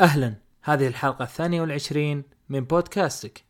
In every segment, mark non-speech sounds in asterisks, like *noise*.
أهلا. هذه الحلقة الثانية والعشرين من بودكاستك.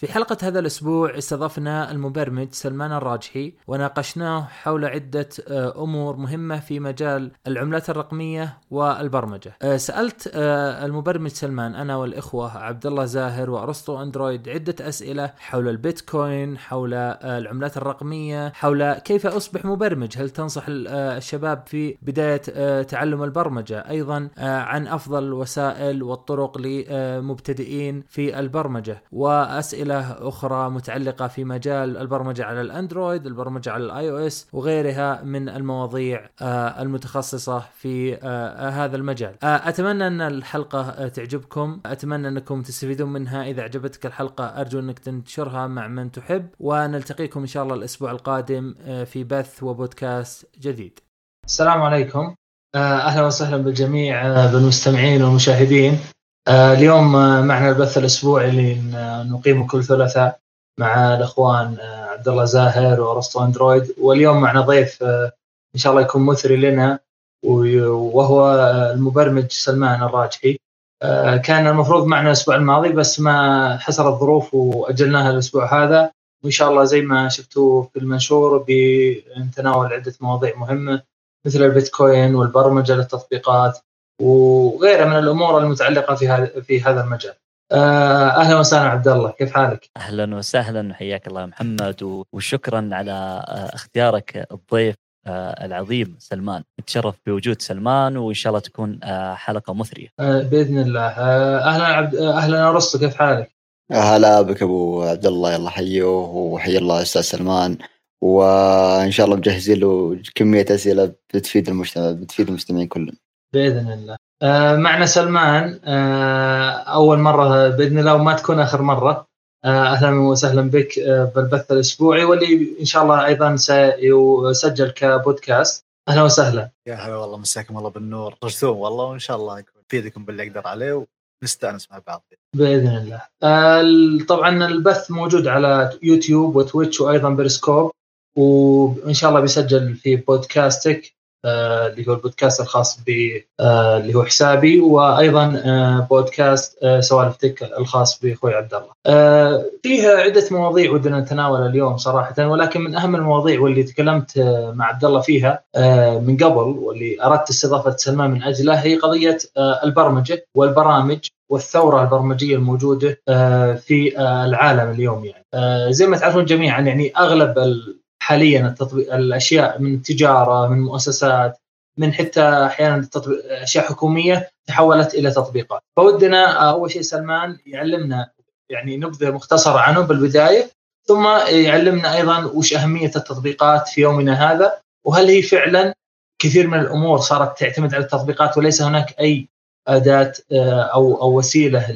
في حلقة هذا الأسبوع استضفنا المبرمج سلمان الراجحي وناقشناه حول عدة آه، أمور مهمة في مجال العملات الرقمية والبرمجة. آه، سألت آه، المبرمج سلمان أنا والإخوة عبد الله زاهر وأرسطو أندرويد عدة أسئلة حول البيتكوين، حول العملات الرقمية، حول كيف أصبح مبرمج، هل تنصح الشباب في بداية تعلم البرمجة، أيضا عن أفضل الوسائل والطرق لمبتدئين في البرمجة، وأسئلة اسئله أخرى متعلقة في مجال البرمجة على الأندرويد، البرمجة على الآي أو إس وغيرها من المواضيع آه، المتخصصة في آه، هذا المجال. آه، أتمنى أن الحلقة تعجبكم، أتمنى أنكم تستفيدون منها، إذا عجبتك الحلقة أرجو أنك تنشرها مع من تحب ونلتقيكم إن شاء الله الأسبوع القادم في بث وبودكاست جديد. السلام عليكم. أهلا وسهلا بالجميع بالمستمعين والمشاهدين. آه، اليوم آه، معنا البث الأسبوعي اللي نقيمه كل ثلاثاء مع الأخوان آه، عبد الله زاهر وارسطو أندرويد. واليوم معنا ضيف إن شاء الله يكون مثري لنا وهو المبرمج سلمان الراجحي. كان المفروض معنا الأسبوع الماضي بس ما حصل الظروف وأجلناها الأسبوع هذا. وإن شاء الله زي ما شفتوا في المنشور بنتناول عدة مواضيع مهمة مثل البيتكوين والبرمجة للتطبيقات. وغيرها من الأمور المتعلقة في هذا في هذا المجال. آه، أهلا وسهلا عبد الله كيف حالك؟ أهلا وسهلا حياك الله محمد وشكرا على آه، اختيارك الضيف آه، العظيم سلمان نتشرف بوجود سلمان وإن شاء الله تكون حلقة مثرية بإذن الله أهلا عبد أهلا ارسطو كيف حالك؟ هلا بك أبو عبد الله الله حيه وحي الله أستاذ سلمان وإن شاء الله مجهزين له كمية أسئلة بتفيد المجتمع بتفيد المستمعين كلهم. بإذن الله. آه معنا سلمان. آه أول مرة بإذن الله وما تكون آخر مرة. آه أهلا وسهلا بك بالبث الأسبوعي واللي إن شاء الله أيضا سيسجل كبودكاست. أهلا وسهلا. يا هلا والله مساكم الله بالنور. رسوم والله وإن شاء الله افيدكم باللي أقدر عليه ونستأنس مع بعض. بإذن الله. طبعا البث موجود على يوتيوب وتويتش وأيضا بريسكوب وإن شاء الله بيسجل في بودكاستك. اللي هو البودكاست الخاص ب آه، اللي هو حسابي وأيضا آه، بودكاست سوالف تك الخاص بأخوي عبد الله. فيها عدة مواضيع ودنا نتناولها اليوم صراحة ولكن من أهم المواضيع واللي تكلمت مع عبد الله فيها من قبل واللي أردت استضافة سلمان من اجله هي قضية البرمجة والبرامج والثورة البرمجية الموجودة في العالم اليوم يعني. زي ما تعرفون جميعا يعني أغلب حاليا التطبيق الأشياء من التجارة من مؤسسات من حتى أحيانا أشياء حكومية تحولت إلى تطبيقات. فودنا أول شيء سلمان يعلمنا يعني نبذة مختصرة عنه بالبداية ثم يعلمنا أيضا وش أهمية التطبيقات في يومنا هذا وهل هي فعلا كثير من الأمور صارت تعتمد على التطبيقات وليس هناك أي أداة آه، أو أو وسيلة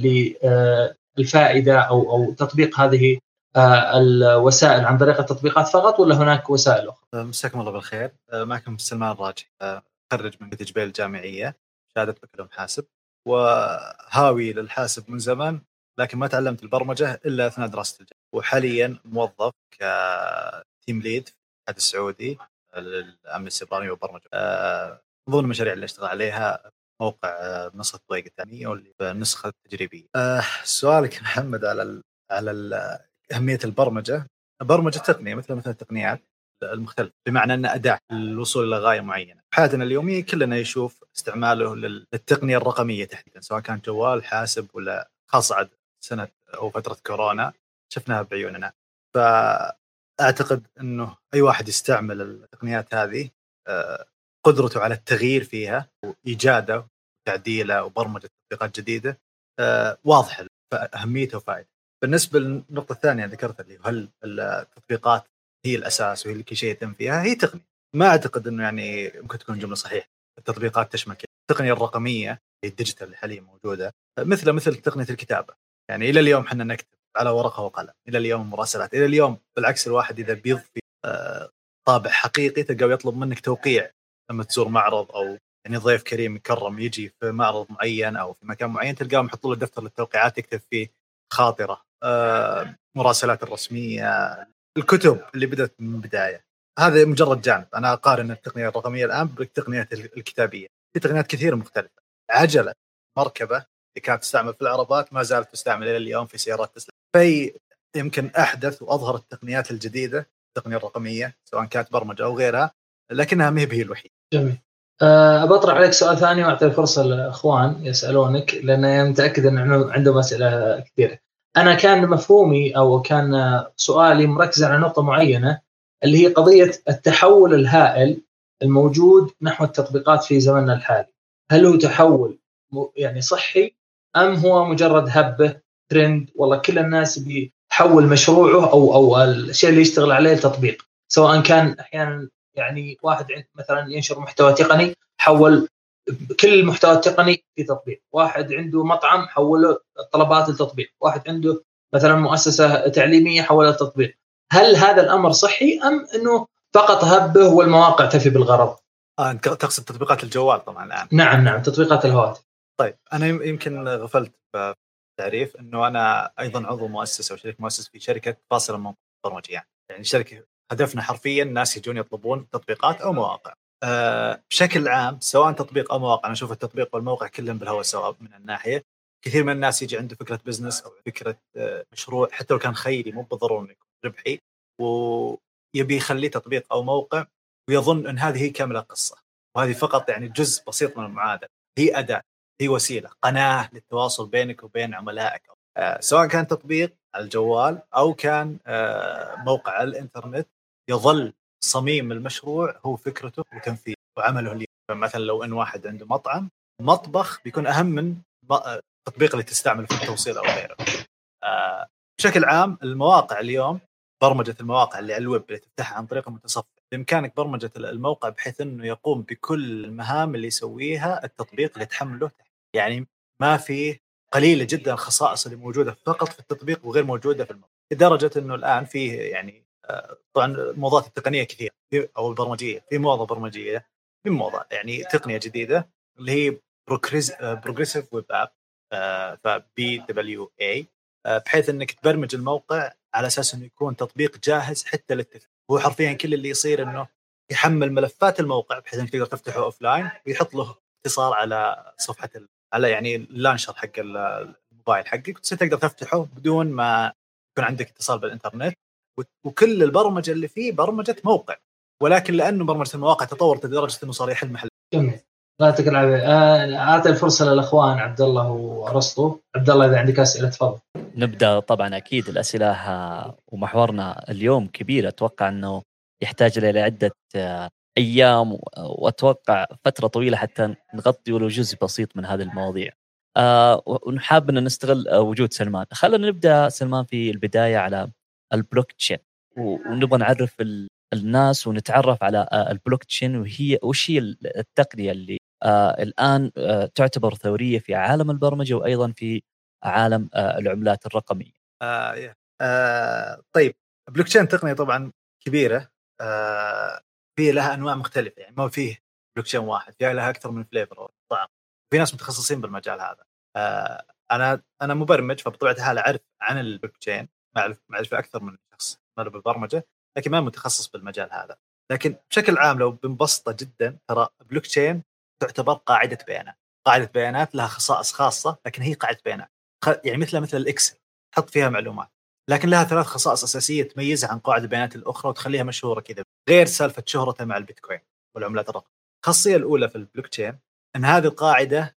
للفائده أو أو تطبيق هذه آه، الوسائل عن طريق التطبيقات فقط ولا هناك وسائل أخرى؟ آه، مساكم الله بالخير آه، معكم سلمان الراجي خرج من جبيل الجامعية شهادة بكالوريوس حاسب وهاوي للحاسب من زمان لكن ما تعلمت البرمجة إلا أثناء دراسه الجامعة وحاليا موظف كتيم ليد في الاتحاد السعودي للأمن السيبراني والبرمجة من ضمن المشاريع اللي أشتغل عليها موقع نسخة طريق الثانية واللي النسخة التجريبية. سؤالك محمد على على أهمية البرمجة برمجة تقنية مثل مثل التقنيات المختلفة بمعنى أن أداة للوصول إلى غاية معينة. حياتنا اليومية كلنا يشوف استعماله للتقنية الرقمية تحديدا سواء كان جوال حاسب ولا خاصه سنة أو فترة كورونا شفناها بعيوننا. فأعتقد إنه أي واحد يستعمل التقنيات هذه آه، قدرته على التغيير فيها وإيجاده وتعديله وبرمجة تطبيقات جديدة آه، واضحة فأهميته وفائدته. بالنسبة للنقطة الثانية ذكرتها اللي هل التطبيقات هي الأساس وهي كل شيء يتم فيها هي تقنية. ما أعتقد إنه يعني ممكن تكون جملة صحيحة. التطبيقات تشمل التقنية الرقمية هي الديجيتال اللي حاليا موجودة. مثل مثل تقنية الكتابة. يعني إلى اليوم إحنا نكتب على ورقة وقلم. إلى اليوم المراسلات إلى اليوم بالعكس الواحد إذا بيضفي آه، طابع حقيقي تلقاه يطلب منك توقيع. لما تزور معرض أو يعني ضيف كريم مكرم يجي في معرض معين أو في مكان معين تلقاهم يحطوا له دفتر للتوقيعات يكتب فيه خاطرة. المراسلات الرسمية الكتب اللي بدأت من البداية هذا مجرد جانب أنا أقارن التقنيه الرقمية الآن بالتقنيات الكتابية في تقنيات كثير مختلفة عجلة مركبة اللي كانت تستعمل في العربات ما زالت تستعمل إلى اليوم في سيارات تسلا في يمكن أحدث وأظهر التقنيات الجديدة التقنية الرقمية سواء كانت برمجة أو غيرها لكنها ما هي الوحيده. جميل. أه بطرح عليك سؤال ثاني وأعطي الفرصة للاخوان يسألونك لأن متأكد انه عندهم أسئلة كثيرة. أنا كان مفهومي أو كان سؤالي مركز على نقطة معينة اللي هي قضية التحول الهائل الموجود نحو التطبيقات في زمننا الحالي. هل هو تحول يعني صحي أم هو مجرد هبة ترند والله كل الناس بيحول مشروعه أو أو الشيء اللي يشتغل عليه التطبيق سواء كان أحيانا يعني واحد مثلا ينشر محتوى تقني حول كل المحتوى التقني في تطبيق. واحد عنده مطعم حوله الطلبات للتطبيق واحد عنده مثلا مؤسسة تعليمية حولها للتطبيق هل هذا الأمر صحي أم إنه فقط هبه والمواقع تفي بالغرض؟ آه أنت تقصد تطبيقات الجوال طبعا الآن. نعم نعم تطبيقات الهواتف. طيب أنا يمكن غفلت بالتعريف إنه أنا أيضا عضو مؤسسة وشريك مؤسس في شركة فاصله من برمجيه يعني شركة هدفنا حرفيا الناس يجون يطلبون تطبيقات أو مواقع. بشكل عام سواء تطبيق أو مواقع أنا أشوف التطبيق والموقع كلهم بالهواء سواء من الناحية. كثير من الناس يجي عنده فكرة بزنس أو فكرة آه، مشروع حتى لو كان خيري مو بالضروره إنه يكون ربحي ويبي يخليه تطبيق أو موقع ويظن إن هذه هي كامله القصة. وهذه فقط يعني جزء بسيط من المعادلة. هي أداة هي وسيلة قناة للتواصل بينك وبين عملائك. آه سواء كان تطبيق على الجوال أو كان آه موقع على الإنترنت يظل صميم المشروع هو فكرته وتنفيذه وعمله اللي مثلا لو إن واحد عنده مطعم مطبخ بيكون أهم من التطبيق اللي تستعمله في التوصيل أو غيره. آه بشكل عام المواقع اليوم برمجة المواقع اللي على الويب اللي تفتحها عن طريق المتصفح بإمكانك برمجة الموقع بحيث إنه يقوم بكل المهام اللي يسويها التطبيق اللي تحمله. يعني ما في قليلة جدا الخصائص اللي موجودة فقط في التطبيق وغير موجودة في الموقع. لدرجة إنه الآن فيه يعني طبعا الموضات التقنية كثير أو البرمجية في موضه برمجية في موضه يعني تقنية جديدة اللي هي progressive web app ف PWA بحيث إنك تبرمج الموقع على أساس إنه يكون تطبيق جاهز حتى للتثبيت هو حرفيا كل اللي يصير إنه يحمل ملفات الموقع بحيث إنك تقدر تفتحه offline ويحط له اتصال على صفحة على يعني اللانشر حق الموبايل حقك وتصير تقدر تفتحه بدون ما يكون عندك اتصال بالإنترنت. وكل البرمجة اللي فيه برمجة موقع ولكن لأنه برمجة المواقع تطورت لدرجة إنه صار يحل محل. جميل. لا يعطيك العافيه آه، أعطي الفرصة للأخوان عبد الله وارسطو عبد الله إذا عندك أسئلة تفضل. نبدأ طبعا أكيد الأسئلة ومحورنا اليوم كبير. أتوقع إنه يحتاج إلى عدة آه، أيام وأتوقع فترة طويلة حتى نغطي ولو جزء بسيط من هذه المواضيع. آه ونحب إن نستغل وجود سلمان، خلينا نبدأ سلمان في البداية على البلوك تشين ونبغى نعرف الناس ونتعرف على آه، البلوك تشين وهي وش هي التقنية اللي آه الآن آه تعتبر ثورية في عالم البرمجة وأيضا في عالم العملات الرقمية. آه آه طيب. بلوك تشين تقنية طبعا كبيرة آه في لها أنواع مختلفة يعني ما فيه بلوك تشين واحد في لها أكثر من flavor أو طعم. في ناس متخصصين بالمجال هذا. آه أنا أنا مبرمج فبطبيعة الحال أعرف عن البلوك تشين معرفه أكثر من شخص مر بالبرمجه لكن ما متخصص بالمجال هذا. لكن بشكل عام لو بنبسطه جدا ترى بلوك تشين تعتبر قاعدة بيانات. قاعدة بيانات لها خصائص خاصة لكن هي قاعدة بيانات. يعني مثل مثل ال Excel تحط فيها معلومات. لكن لها ثلاث خصائص أساسية تميزها عن قواعد البيانات الأخرى وتخليها مشهورة كذا غير سالفة شهرتها مع البيتكوين والعملات الرقميه. الخاصية الأولى في البلوك تشين إن هذه القاعدة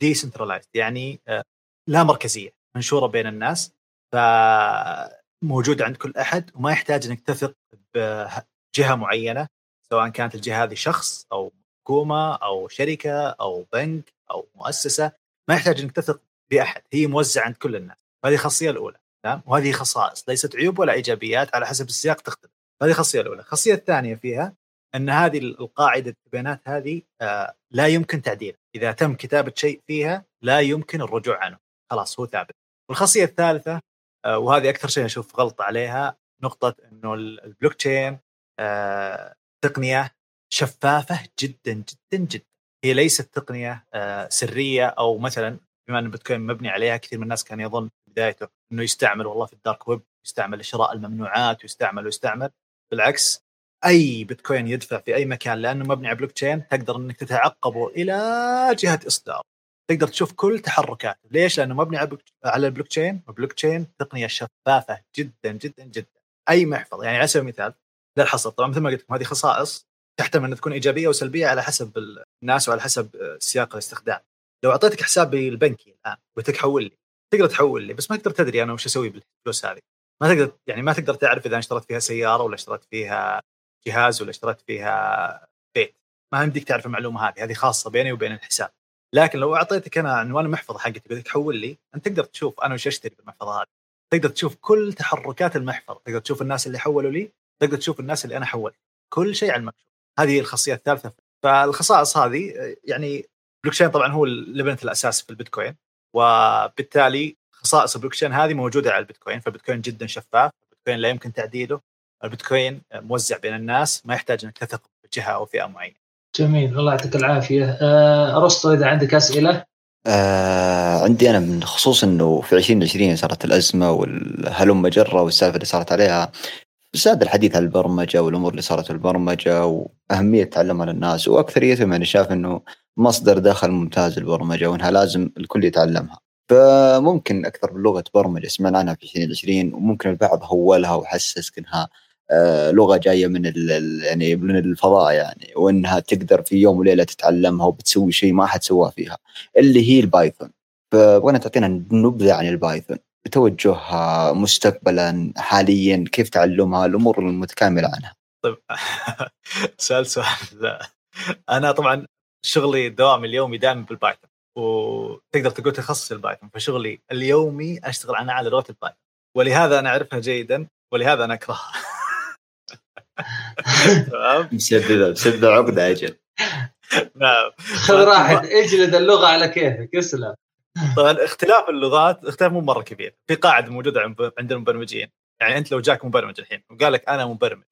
decentralized آه، يعني آه، لا مركزية منشورة بين الناس. فموجوده عند كل أحد وما يحتاج إنك تثق بجهة معينة سواء كانت الجهة هذه شخص أو حكومة أو شركة أو بنك أو مؤسسة ما يحتاج إنك تثق بأحد هي موزعة عند كل الناس هذه الخاصيه الأولى تمام؟ وهذه خصائص ليست عيوب ولا إيجابيات على حسب السياق تختلف هذه الخاصيه الأولى. الخاصيه الثانية فيها إن هذه القاعدة البيانات هذه آه لا يمكن تعديلها إذا تم كتابة شيء فيها لا يمكن الرجوع عنه خلاص هو ثابت. والخاصية الثالثة وهذه أكثر شيء أشوف غلط عليها نقطة إنه البلوك تشين آه تقنية شفافة جدا جدا جدا. هي ليست تقنية آه سرية أو مثلا بما إن البيتكوين مبني عليها كثير من الناس كان يظن في بدايته إنه يستعمل والله في ال dark web يستعمل لشراء الممنوعات ويستعمل ويستعمل بالعكس أي بيتكوين يدفع في أي مكان لأنه مبني على بلوك تشين تقدر إنك تتعقبه إلى جهة إصدار. تقدر تشوف كل تحركاته. ليش؟ لأنه مبني على block على ال blockchain وال blockchain تقنية شفافة جدا جدا جدا. أي محفظة يعني على سبيل المثال للحصر طبعا مثل ما قلت لكم هذه خصائص تحتمل ان تكون إيجابية وسلبية على حسب الناس وعلى حسب سياق الاستخدام. لو أعطيتك حسابي البنكي الآن قلت لك حول لي تقدر تحول لي بس ما تقدر تدري أنا وش أسوي بالفلوس هذه. ما تقدر يعني ما تقدر تعرف إذا اشتريت فيها سيارة ولا اشتريت فيها جهاز ولا اشتريت فيها بيت. ما يمديك تعرف المعلومة هذه هذه خاصة بيني وبين الحساب. لكن لو أعطيتك أنا عنوان المحفظة حقتي قلت لك حول لي أنت تقدر تشوف أنا وش أشتري بالمحفظة هذه. تقدر تشوف كل تحركات المحفظة. تقدر تشوف الناس اللي حولوا لي تقدر تشوف الناس اللي أنا حولت. كل شيء على المكشوف. هذه الخاصية الثالثة. فالخصائص هذه يعني بلوك تشين طبعا هو لبنه الأساس في البيتكوين وبالتالي خصائص البلوك تشين هذه موجودة على البيتكوين. فالبيتكوين جدا شفاف البيتكوين لا يمكن تعديله. البيتكوين موزع بين الناس ما يحتاج إنك تثق بجهة أو فئة معينة. جميل الله يعطيك العافية آه، أرسطو إذا عندك أسئلة آه عندي أنا من خصوص إنه في 2020 صارت الأزمة والهلم جره والسالفة اللي صارت عليها زاد الحديث عن البرمجة والأمور اللي صارت في البرمجة وأهمية تعلمها للناس وأكثريتهم يعني شاف إنه مصدر دخل ممتاز للبرمجة وإنها لازم الكل يتعلمها. فممكن أكثر من لغه برمجة سمعنا عنها في 2020 وممكن البعض هولها وحسس إنها لغة جاية من يعني من الفضاء يعني وإنها تقدر في يوم وليلة تتعلمها وبتسوي شيء ما حد سواه فيها اللي هي ال Python. فبغينا تعطينا نبذة عن ال Python توجهها مستقبلا حاليا كيف تعلمها الأمور المتكاملة عنها. طيب *laughs* سؤال. سؤال أنا طبعا شغلي الدوام اليومي دائما بال Python وتقدر تقول تخصص ال Python فشغلي اليومي أشتغل أنا على لغه ال Python. ولهذا أنا أعرفها جيدا ولهذا أنا أكرهها. تمام؟ *laughs* مسبب مسبب عقده أجل نعم. خذ راحتك اجلد اللغة على كيفك اسلم. طبعا اختلاف اللغات اختلاف مو مرة كبير. في قاعدة موجودة عند المبرمجين. يعني أنت لو جاك مبرمج الحين وقال لك أنا مبرمج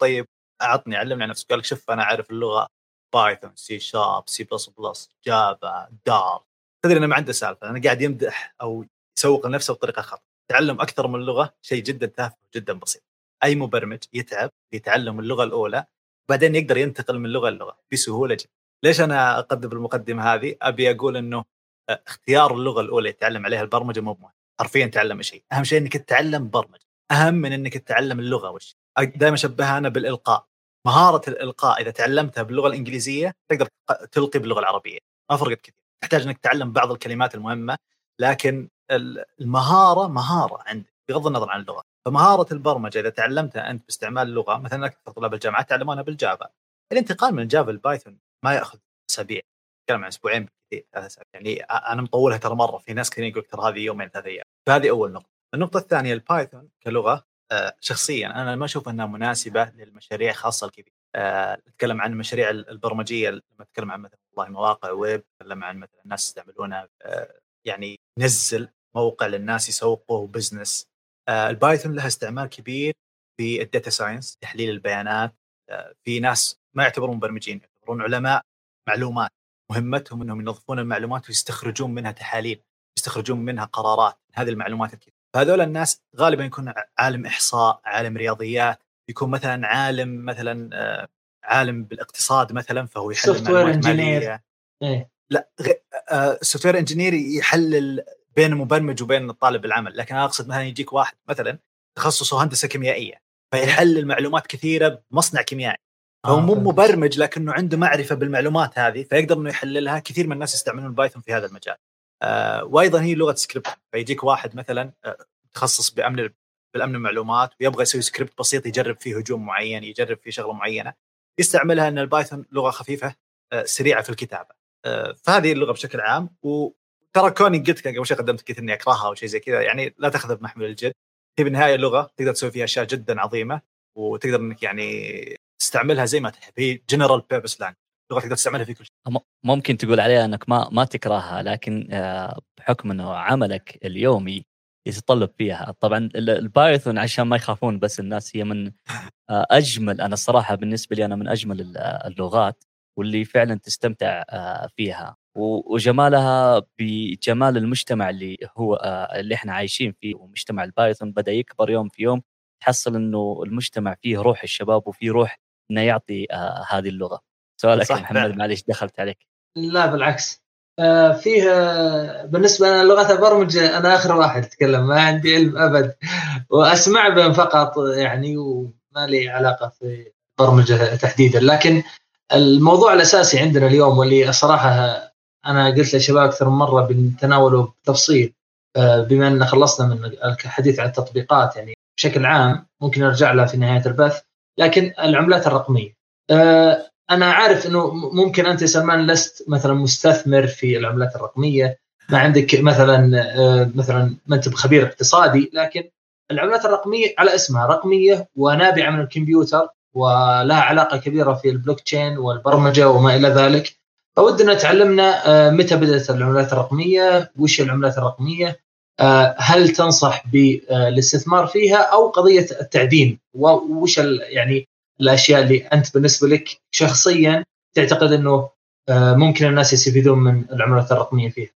طيب أعطني علمني عن نفسك. قال لك شوف أنا أعرف اللغة Python C sharp C plus plus Java Dart تدري انه ما عنده سالفة أنا قاعد يمدح أو يسوق لنفسه بطريقة خطأ. تعلم أكثر من لغة شيء جدا تافه وجدا بسيط. أي مبرمج يتعب في تعلم اللغة الأولى بعدين يقدر ينتقل من لغة للغة بسهولة جدا. ليش أنا أقدم المقدمة هذه؟ أبي أقول إنه آه، اختيار اللغة الأولى يتعلم عليها البرمجة مو مهم حرفيا تعلم شيء. أهم شيء إنك تتعلم برمجة. أهم من إنك تتعلم اللغة وش؟ دائما أشبهها أنا بالإلقاء. مهارة الإلقاء إذا تعلمتها باللغة الإنجليزية تقدر تلقي باللغة العربية. ما فرقت كثير. تحتاج إنك تتعلم بعض الكلمات المهمة لكن المهارة مهارة عندك بغض النظر عن اللغة. فمهارة البرمجة إذا تعلمتها أنت باستعمال اللغة مثلا أكثر طلاب الجامعات يتعلمونها بالجافا. الانتقال من ال Java لل Python ما يأخذ أسابيع نتكلم عن أسبوعين ثلاث أسابيع. يعني أنا مطولها ترى مرة في ناس كثيرين يقول ترى هذه يومين ثلاث أيام. فهذه أول نقطة. النقطة الثانية ال Python كلغة آه، شخصيا أنا ما أشوف أنها مناسبة للمشاريع خاصة الكبيرة. آه، نتكلم عن المشاريع البرمجية لما نتكلم عن مثلا والله مواقع ويب نتكلم عن مثلا الناس يستعملونها آه، يعني نزل موقع للناس يسوقوا business ال Python لها استعمال كبير في ال data science تحليل البيانات. في ناس ما يعتبرون مبرمجين يعتبرون علماء معلومات. مهمتهم إنهم ينظفون المعلومات ويستخرجون منها تحاليل يستخرجون منها قرارات. هذه المعلومات الكثيرة. فهذول الناس غالبا يكون عالم إحصاء عالم رياضيات يكون مثلا عالم مثلا آه، عالم بالاقتصاد مثلا فهو يحلل معلومات ماليه إيه؟ لا ال software engineer يحلل بين المبرمج وبين الطالب العمل لكن أنا أقصد مثلا يجيك واحد مثلا تخصصه هندسة كيميائية فيحلل معلومات كثيرة بمصنع كيميائي. هو مو مبرمج لكنه عنده معرفة بالمعلومات هذه فيقدر إنه يحللها. كثير من الناس يستعملون Python في هذا المجال. آه وأيضا هي لغة سكريبت فيجيك واحد مثلا آه متخصص بأمن بالامن المعلومات ويبغى يسوي سكريبت بسيط يجرب فيه هجوم معين يجرب فيه شغلة معينة. يستعملها إن ال Python لغة خفيفة آه سريعة في الكتابة. آه فهذه اللغة بشكل عام. وترى كوني قلت قبل شوي قدمت كثير إني أكرهها أو شيء زي كذا يعني لا تاخذها بمحمل الجد. هي بالنهاية لغة تقدر تسوي فيها أشياء جدا عظيمة وتقدر إنك يعني تستعملها زي ما تحب. هي general purpose language لغة تقدر تستعملها في كل شيء. ممكن تقول عليها إنك ما ما تكرهها لكن آه، بحكم إنه عملك اليومي يتطلب فيها. طبعا ال Python عشان ما يخافون بس الناس هي من آه، أجمل أنا الصراحة بالنسبة لي أنا من أجمل اللغات واللي فعلا تستمتع آه، فيها. وجمالها بجمال المجتمع اللي هو اللي إحنا عايشين فيه. ومجتمع البايثون بدأ يكبر يوم في يوم تحصل إنه المجتمع فيه روح الشباب وفيه روح إنه يعطي آه هذه اللغة. سؤالك صح محمد. معليش دخلت عليك. لا بالعكس. آه، فيه آه، بالنسبة لنا لغة البرمجة أنا آخر واحد أتكلم ما عندي علم أبد. وأسمع بهم فقط يعني وما لي علاقة في البرمجة تحديدا. لكن الموضوع الأساسي عندنا اليوم واللي الصراحه أنا قلت للشباب أكثر من مرة بنتناوله بتفصيل آه، بما إن خلصنا من الحديث عن التطبيقات يعني بشكل عام ممكن نرجع لها في نهاية البث لكن العملات الرقمية آه، أنا عارف إنه ممكن أنت سلمان لست مثلا مستثمر في العملات الرقمية ما عندك مثلا آه، مثلا ما أنت بخبير اقتصادي لكن العملات الرقمية على اسمها رقمية ونابعة من الكمبيوتر ولها علاقة كبيرة في البلوك تشين والبرمجة وما إلى ذلك. فودنا تعلمنا آه، متى بدأت العملات الرقمية وش العملات الرقمية آه، هل تنصح بالاستثمار فيها أو قضية التعدين وش يعني الأشياء اللي أنت بالنسبة لك شخصيا تعتقد إنه آه، ممكن الناس يستفيدون من العملات الرقمية فيها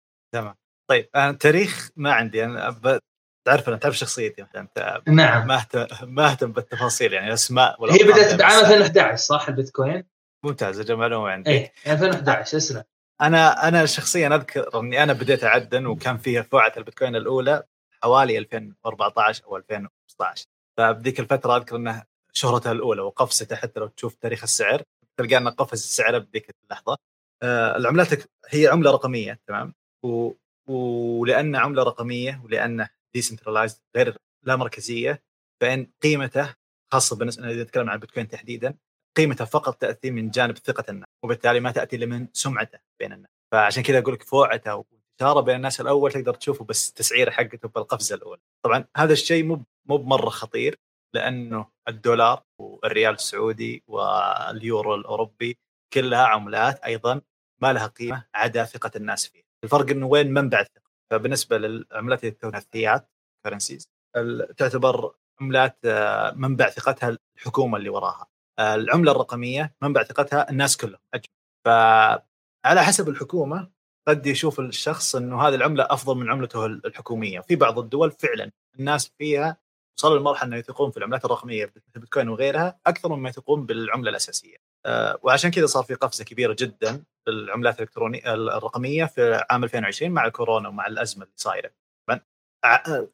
طيب أنا تاريخ ما عندي أنا ب... تعرف أنا تعرف شخصيتي مثلا نعم ما اهتم ما اهتم بالتفاصيل يعني أسماء ولا هي بدأت بس. بعام 2011 صح البيتكوين؟ ممتاز أجل معلومه عندي إيه 2011 اسلم أنا أنا شخصيا أذكر إني أنا بديت أعدن وكان فيها فوعه البيتكوين الأولى حوالي 2014 أو 2015 فبذيك الفترة أذكر إنه شهرتها الأولى وقفزته حتى لو تشوف تاريخ السعر تلقى إنه قفز السعر بذيك اللحظة. آه، العملات هي عملة رقمية تمام؟ و... ولأن عملة رقمية ولأنه decentralized غير لا مركزية فإن قيمته خاصة بالنسبة إذا نتكلم عن البيتكوين تحديدا قيمته فقط تأتي من جانب ثقة الناس وبالتالي ما تأتي إلا من سمعته بين الناس. فعشان كذا أقول لك فسمعته وانتشاره بين الناس الأول تقدر تشوفه بس تسعيرة حقته بالقفزة الأولى. طبعا هذا الشيء مو مو بمرة خطير لأنه الدولار والريال السعودي واليورو الأوروبي كلها عملات أيضا ما لها قيمة عدا ثقة الناس فيها. الفرق إنه وين منبع الثقة؟ فبالنسبة للعملات اللي تكونها الثيات كرنسيز تعتبر عملات آه، منبع ثقتها الحكومة اللي وراها. العملة الرقمية منبع ثقتها الناس كلهم اجمع فعلى حسب الحكومة قد يشوف الشخص إنه هذه العملة أفضل من عملته الحكومية. في بعض الدول فعلا الناس فيها وصلوا لمرحلة إنه يثقون في العملات الرقمية مثل البيتكوين وغيرها أكثر مما يثقون بالعملة الأساسية. آه، وعشان كذا صار في قفزة كبيرة جدا بالعملات الالكترونيه الرقمية في عام 2020 مع الكورونا ومع الأزمة اللي صايرة.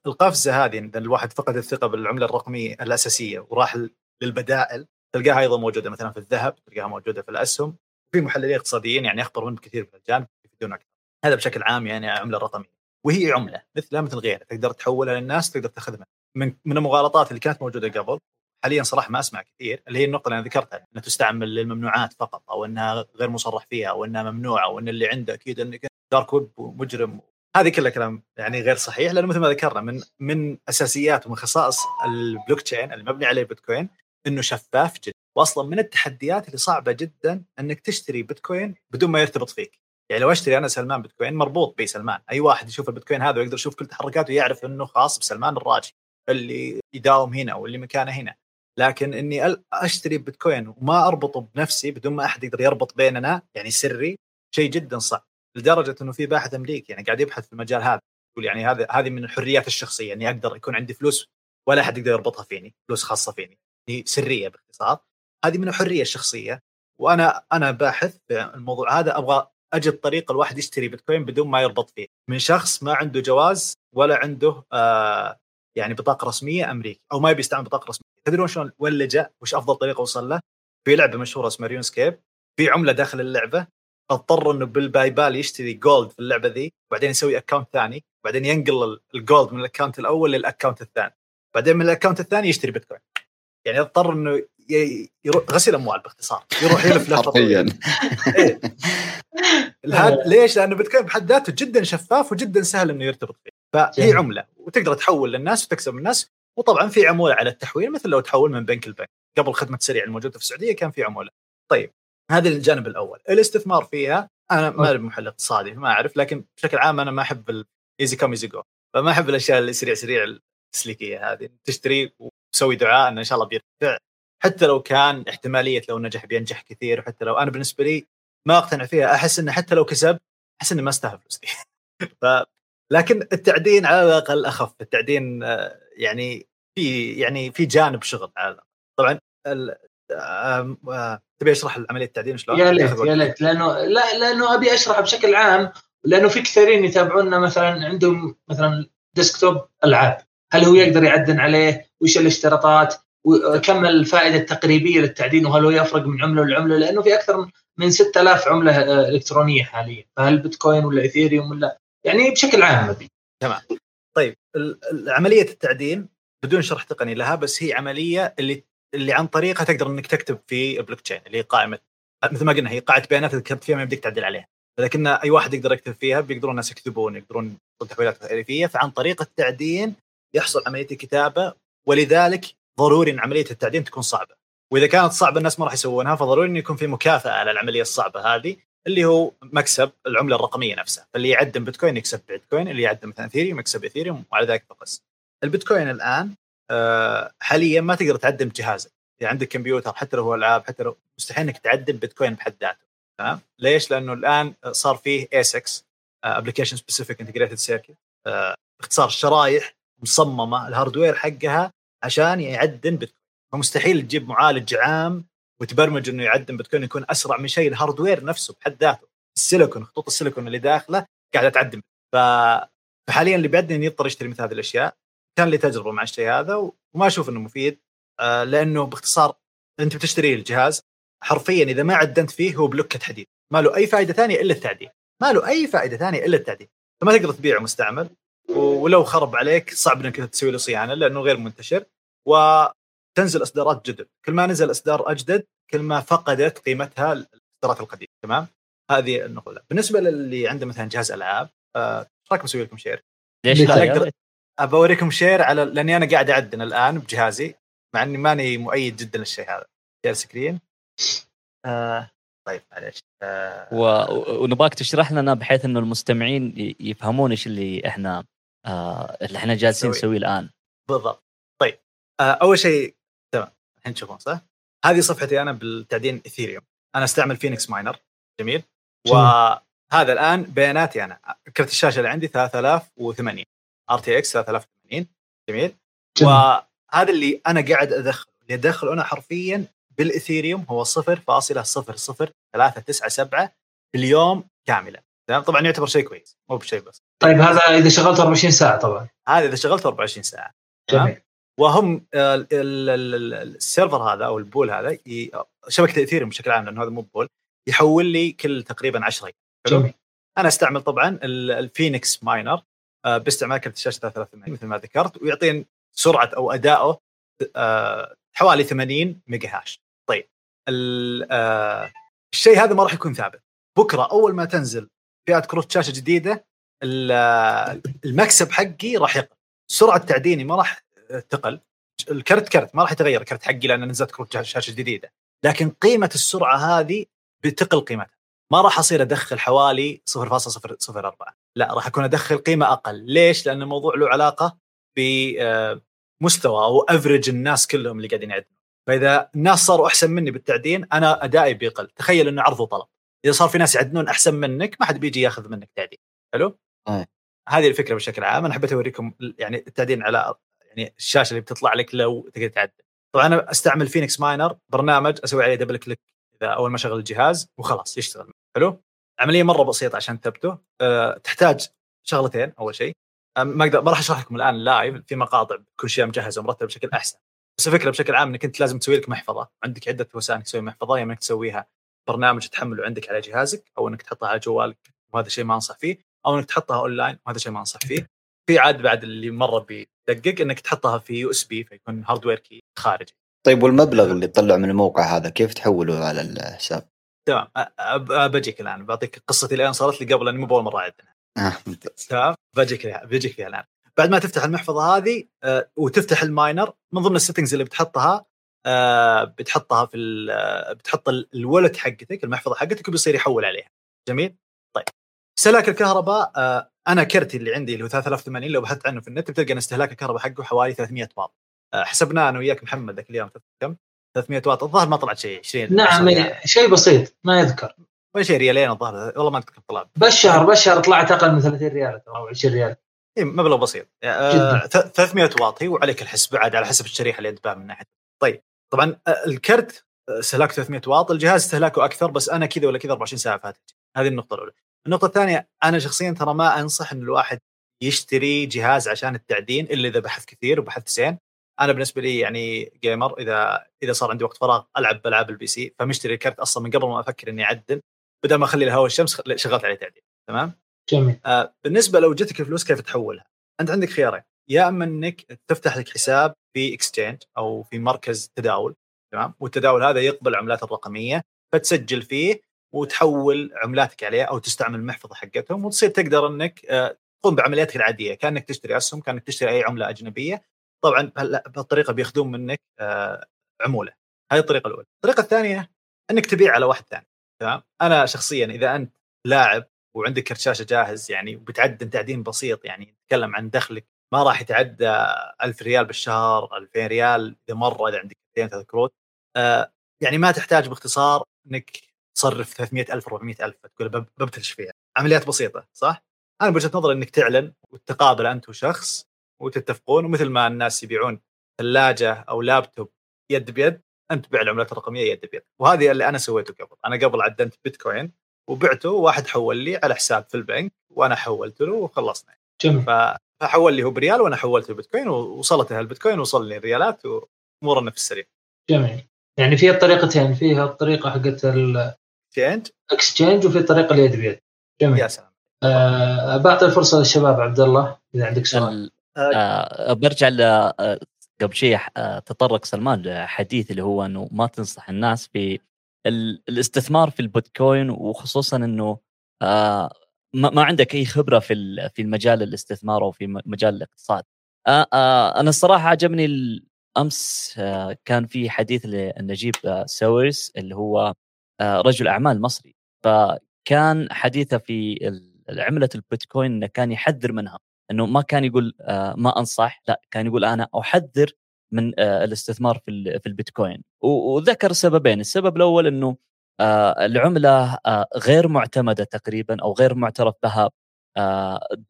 القفزة هذه إن الواحد فقد الثقة بالعملة الرقمية الأساسية وراح للبدائل تلقاها أيضا موجودة مثلا في الذهب تلقاها موجودة في الأسهم. في محللين اقتصاديين يعني اخبر منه كثير من الجانب يفيدون أكثر. هذا بشكل عام يعني عملة رقمية. وهي عملة مثلها مثل غيرها تقدر تحولها للناس تقدر تاخذ منها من من المغالطات اللي كانت موجودة قبل حاليا صراحة ما أسمع كثير اللي هي النقطة اللي أنا ذكرتها إنها تستعمل للممنوعات فقط أو إنها غير مصرح فيها أو إنها ممنوعة أو إن اللي عنده أكيد إنك dark web ومجرم. هذه كلها كلام يعني غير صحيح لأنه مثل ما ذكرنا من من أساسيات ومن خصائص البلوك تشين اللي مبني عليه البيتكوين إنه شفاف جدا. واصلا من التحديات اللي صعبة جدا إنك تشتري بيتكوين بدون ما يرتبط فيك. يعني لو أشتري أنا سلمان بيتكوين مربوط بي سلمان. أي واحد يشوف البيتكوين هذا ويقدر يشوف كل تحركاته يعرف إنه خاص بسلمان الراجي اللي يداوم هنا واللي مكانه هنا. لكن إني أشتري بيتكوين وما أربطه بنفسي بدون ما أحد يقدر يربط بيننا يعني سري شيء جدا صعب. لدرجة إنه في باحث أمريكي يعني قاعد يبحث في المجال هذا يقول يعني هذا هذه من الحريات الشخصية إني أقدر يكون عندي فلوس ولا أحد يقدر يربطها فيني فلوس خاصة فيني. سرية باختصار. هذه من الحرية الشخصية وأنا أنا باحث في الموضوع هذا أبغى أجد طريقة الواحد يشتري بيتكوين بدون ما يربط فيه. من شخص ما عنده جواز ولا عنده آه يعني بطاقة رسمية أمريكي أو ما يبي يستعمل بطاقة رسمية. تدرون شلون وين لجا وش أفضل طريقة وصل له؟ في لعبة مشهورة اسمها RuneScape. في عملة داخل اللعبة أضطر إنه بال PayPal يشتري gold في اللعبة ذي وبعدين يسوي account ثاني وبعدين ينقل ال gold من ال account الأول لل account الثاني. بعدين من ال account الثاني يشتري بيتكوين. يعني اضطر إنه يروح غسيل أموال باختصار. يروح يلف لفة طويلة. حرفيا. إيه. هذا ليش؟ لأنه بيتكوين بحد ذاته جدا شفاف وجدا سهل إنه يرتبط فيه. فهي. عملة وتقدر تحول للناس وتكسب من الناس. وطبعا في عمولة على التحويل مثل لو تحول من بنك لبنك. قبل خدمه سريع الموجودة في السعودية كان في عمولة. طيب هذا الجانب الأول. الاستثمار فيها أنا ما محلل اقتصادي ما أعرف لكن بشكل عام أنا ما أحب ال easy come easy go فما أحب الأشياء اللي سريع سريع التسليكية هذه. تشتري وتسوي دعاء إنه إن شاء الله بيرتفع حتى لو كان احتمالية لو نجح بينجح كثير وحتى لو أنا بالنسبة لي ما أقتنع فيها أحس إنه حتى لو كسب أحس إنه ما استاهل فلوس *laughs* ف لكن التعدين على الأقل أخف التعدين آه، يعني في يعني في جانب شغل على الأقل. طبعا ال- آه، تبي أشرح عملية التعدين شلون؟ يا ليت. يا ليت لأنه لا لأنه أبي اشرح بشكل عام لأنه في كثيرين يتابعونا مثلا عندهم مثلا desktop ألعاب هل هو يقدر يعدن عليه؟ وش الاشتراطات؟ وكم الفائدة التقريبية للتعدين؟ وهل هو يفرق من عملة لعملة؟ لأنه في أكثر من 6000 عملة آه، إلكترونية حاليا. فهل بيتكوين ولا إيثيريوم ولا؟ يعني بشكل عام ابي طيب عملية التعدين بدون شرح تقني لها بس هي عملية اللي اللي عن طريقها تقدر إنك تكتب في البلوك تشين اللي هي قائمة مثل ما قلنا هي قاعدة بيانات كتبت فيها ما يمديك تعدل عليها. لكن أي واحد يقدر يكتب فيها بيقدرون الناس يكتبون يقدرون تحويلات تعريفيه فعن طريق التعدين يحصل عملية الكتابة ولذلك ضروري إن عملية التعدين تكون صعبة. وإذا كانت صعبة الناس ما راح يسوونها فضروري انه يكون في مكافأة على العملية الصعبة هذه اللي هو مكسب العملة الرقمية نفسها. فاللي يعدن بيتكوين يكسب بيتكوين اللي يعدن مثلا اثيريوم يكسب اثيريوم وعلى ذلك فقس. البيتكوين الآن آه، حاليا ما تقدر تعدن بجهازك. اذا عندك كمبيوتر حتى لو هو ألعاب حتى لو مستحيل إنك تعدن بيتكوين بحد ذاته. تمام؟ ليش؟ لأنه الآن صار فيه ASICs application specific integrated circuit باختصار شرايح مصممة ال hardware حقها عشان يعدن بيتكوين فمستحيل تجيب معالج عام وتبرمج إنه يعدن بيتكوين يكون أسرع من شيء الهاردوير نفسه بحد ذاته. السيليكون خطوط السيليكون اللي داخله قاعدة تعدن ف... فحاليا اللي بيعدن يضطر يشتري مثل هذه الأشياء. كان لي تجربة مع الشيء هذا وما أشوف إنه مفيد آه، لأنه باختصار أنت بتشتري الجهاز حرفيا إذا ما عدنت فيه هو بلوكه حديد ما له أي فائده ثانية إلا التعديل ما له أي فائده ثانية إلا التعديل فما تقدر تبيعه مستعمل. ولو خرب عليك صعب إنك تسوي له صيانة لأنه غير منتشر. وتنزل إصدارات جدد. كل ما نزل إصدار أجدد كل ما فقدت قيمتها الإصدارات القديمة. تمام؟ هذه النقطة. بالنسبة للي عنده مثلا جهاز ألعاب آه، إيش رايكم أسوي لكم share ليش لا؟ أوريكم share على لأني أنا قاعد أعدن الآن بجهازي مع إني ماني مؤيد جدا للشيء هذا. share screen آه طيب معليش. آه. و- ونبغاك تشرح لنا بحيث إنه المستمعين يفهمون إيش اللي إحنا آه اللي إحنا جالسين نسوي. نسويه الآن. بالضبط. طيب آه أول شيء تمام الحين تشوفون صح؟ هذه صفحتي أنا بالتعدين إثيريوم. أنا أستعمل فينيكس ماينر جميل. وهذا الآن بياناتي أنا. كرت الشاشة اللي عندي 3080 RTX 3080 جميل. وهذا اللي أنا قاعد أدخله. اللي أدخله أنا حرفيا بالإثيريوم هو 0.0037 باليوم كاملا. تمام؟ طبعا يعتبر شيء كويس مو بشيء بس. طيب هذا إذا شغلت 24 ساعة طبعا. هذا إذا شغلته 24 ساعة؟ جميل. وهم ال- ال- ال- ال server هذا أو ال pool هذا شبكة الاثيريوم بشكل عام لأنه هذا مو pool يحول لي كل تقريبا 10 حلو؟ جميل. أنا أستعمل طبعا ال- الفينيكس ماينر آه، باستعمال كرت الشاشة 3080 مثل ما ذكرت ويعطيني سرعة أو أداؤه آه، حوالي 80 mega hash. طيب آه، الشيء هذا ما راح يكون ثابت. بكرة أول ما تنزل فئة كروت شاشة جديدة المكسب حقي راح يقل. سرعة تعديني ما راح تقل. الكرت كرت ما راح يتغير الكرت حقي لأن نزلت كروت شاشه جديدة. لكن قيمة السرعة هذه بتقل قيمتها. ما راح أصير أدخل حوالي 0.004 لا راح أكون أدخل قيمة أقل. ليش؟ لأن الموضوع له علاقة بمستوى أو افرج الناس كلهم اللي قاعدين يعدون فإذا الناس صاروا أحسن مني بالتعدين أنا أدائي بيقل. تخيل إنه عرض وطلب. إذا صار في ناس يعدنون أحسن منك ما حد بيجي ياخذ منك تعدين. حلو؟ أي. هذه الفكرة بشكل عام أنا حبيت أوريكم يعني التعدين على يعني الشاشة اللي بتطلع لك لو تقدر تعدن. طبعا أنا أستعمل فينيكس ماينر برنامج أسوي عليه double click إذا أول ما أشغل الجهاز وخلاص يشتغل. حلو؟ عملية مرة بسيطة عشان تثبته. أه تحتاج شغلتين أول شيء. ما أقدر ما راح أشرح لكم الآن live في مقاطع كل شيء مجهز ومرتب بشكل أحسن. بس الفكرة بشكل عام إنك أنت لازم تسوي لك محفظة. عندك عدة وسائل إنك تسوي محفظة يا إنك تسويها برنامج تحمله عندك على جهازك أو إنك تحطها على جوالك وهذا شيء ما أنصح فيه. أو إنك تحطها أونلاين وهذا شيء ما أنصح فيه. في عاد بعد اللي مرة بيدقق إنك تحطها في USB فيكون hardware key خارجي. طيب والمبلغ اللي تطلع من الموقع هذا كيف تحوله على الحساب؟ تمام. بجيك الآن. بعطيك قصتي الآن صارت لي قبل اني مو بأول مرة اعدنها آه تمام؟ بجيك فيها بجيك فيها الآن. بعد ما تفتح المحفظة هذه وتفتح ال miner من ضمن ال settings اللي بتحطها بتحطها في بتحط ال- ال wallet حقتك المحفظة حقتك وبيصير يحول عليها. جميل؟ استهلاك الكهرباء آه، أنا كرتي اللي عندي اللي هو 3080 لو بحثت عنه في النت بتلقى إن استهلاك الكهرباء حقه حوالي 300 واط. آه، حسبناه أنا وياك محمد ذاك اليوم كم؟ 300 واط. الظاهر ما طلعت شيء 20 نعم 10 ريال. شيء بسيط ما يذكر. ولا شيء ريالين الظاهر والله ما أذكر طلع بالشهر بالشهر طلعت أقل من 30 ريال أو 20 ريال. إيه مبلغ بسيط. آه، جداً. ث- 300 واط هي وعليك الحسبه عاد على حسب الشريحة اللي أنت من ناحية. طيب طبعا آه، الكرت استهلاك 300 واط الجهاز استهلاكه أكثر بس أنا كذا ولا كذا 24 ساعة فاتت. هذه النقطة الأولى. النقطة الثانية أنا شخصيا ترى ما أنصح إن الواحد يشتري جهاز عشان التعدين إلا إذا بحث كثير وبحث زين أنا بالنسبة لي يعني gamer إذا إذا صار عندي وقت فراغ ألعب بالعاب ال PC فمشتري الكرت أصلا من قبل ما أفكر إني أعدن بدل ما أخلي الهواء الشمس شغلت عليه تعديل تمام؟ جميل آه بالنسبة لو جتك الفلوس كيف تحولها؟ أنت عندك خيارين يا أما إنك تفتح لك حساب في اكستشينج أو في مركز تداول تمام والتداول هذا يقبل العملات الرقمية فتسجل فيه وتحول عملاتك عليه أو تستعمل المحفظة حقتهم وتصير تقدر إنك آه، تقوم بعملياتك العادية كأنك تشتري أسهم كأنك تشتري أي عملة أجنبية. طبعا بهالطريقة بياخذون منك آه، عمولة. هذه الطريقة الأولى. الطريقة الثانية إنك تبيع على واحد ثاني. تمام؟ أنا شخصيا إذا أنت لاعب وعندك كرت شاشة جاهز يعني وبتعدل تعدين بسيط يعني نتكلم عن دخلك ما راح يتعدى 1000 ريال بالشهر 2000 ريال إذا مرة إذا عندك كرتين ثلاث كروت آه يعني ما تحتاج باختصار إنك تصرف 300000 400000 تقول ببتلش فيها. عمليات بسيطة صح؟ أنا بوجهة نظري إنك تعلن وتتقابل أنت وشخص وتتفقون ومثل ما الناس يبيعون ثلاجة أو لابتوب يد بيد أنت تبيع العملات الرقمية يد بيد. وهذه اللي أنا سويته قبل. أنا قبل عدنت بيتكوين وبعته واحد حول لي على حساب في البنك وأنا حولت له وخلصنا. جميل. فحول لي هو بريال وأنا حولته بيتكوين ووصلته البيتكوين وصل لي الريالات وأمورنا في السريع جميل. يعني فيها الطريقتين فيها الطريقة حقت ال exchange exchange وفي الطريقة اليد بيد جميل. يا سلام. أه بعطي الفرصة للشباب عبد الله إذا عندك سؤال. أه برجع ل آه، قبل شيء آه، تطرق سلمان لحديث اللي هو إنه ما تنصح الناس في الاستثمار في البيتكوين وخصوصا إنه آه ما عندك أي خبرة في في المجال الاستثمار أو في مجال الاقتصاد. آه آه أنا الصراحة عجبني أمس آه كان في حديث لنجيب آه ساويرس اللي هو آه رجل أعمال مصري. فكان حديثه في عملة البيتكوين إنه كان يحذر منها. إنه ما كان يقول آه ما أنصح لا كان يقول أنا أحذر من آه، الاستثمار في في البيتكوين. وذكر سببين. السبب الأول إنه آه، العملة آه، غير معتمدة تقريبا أو غير معترف بها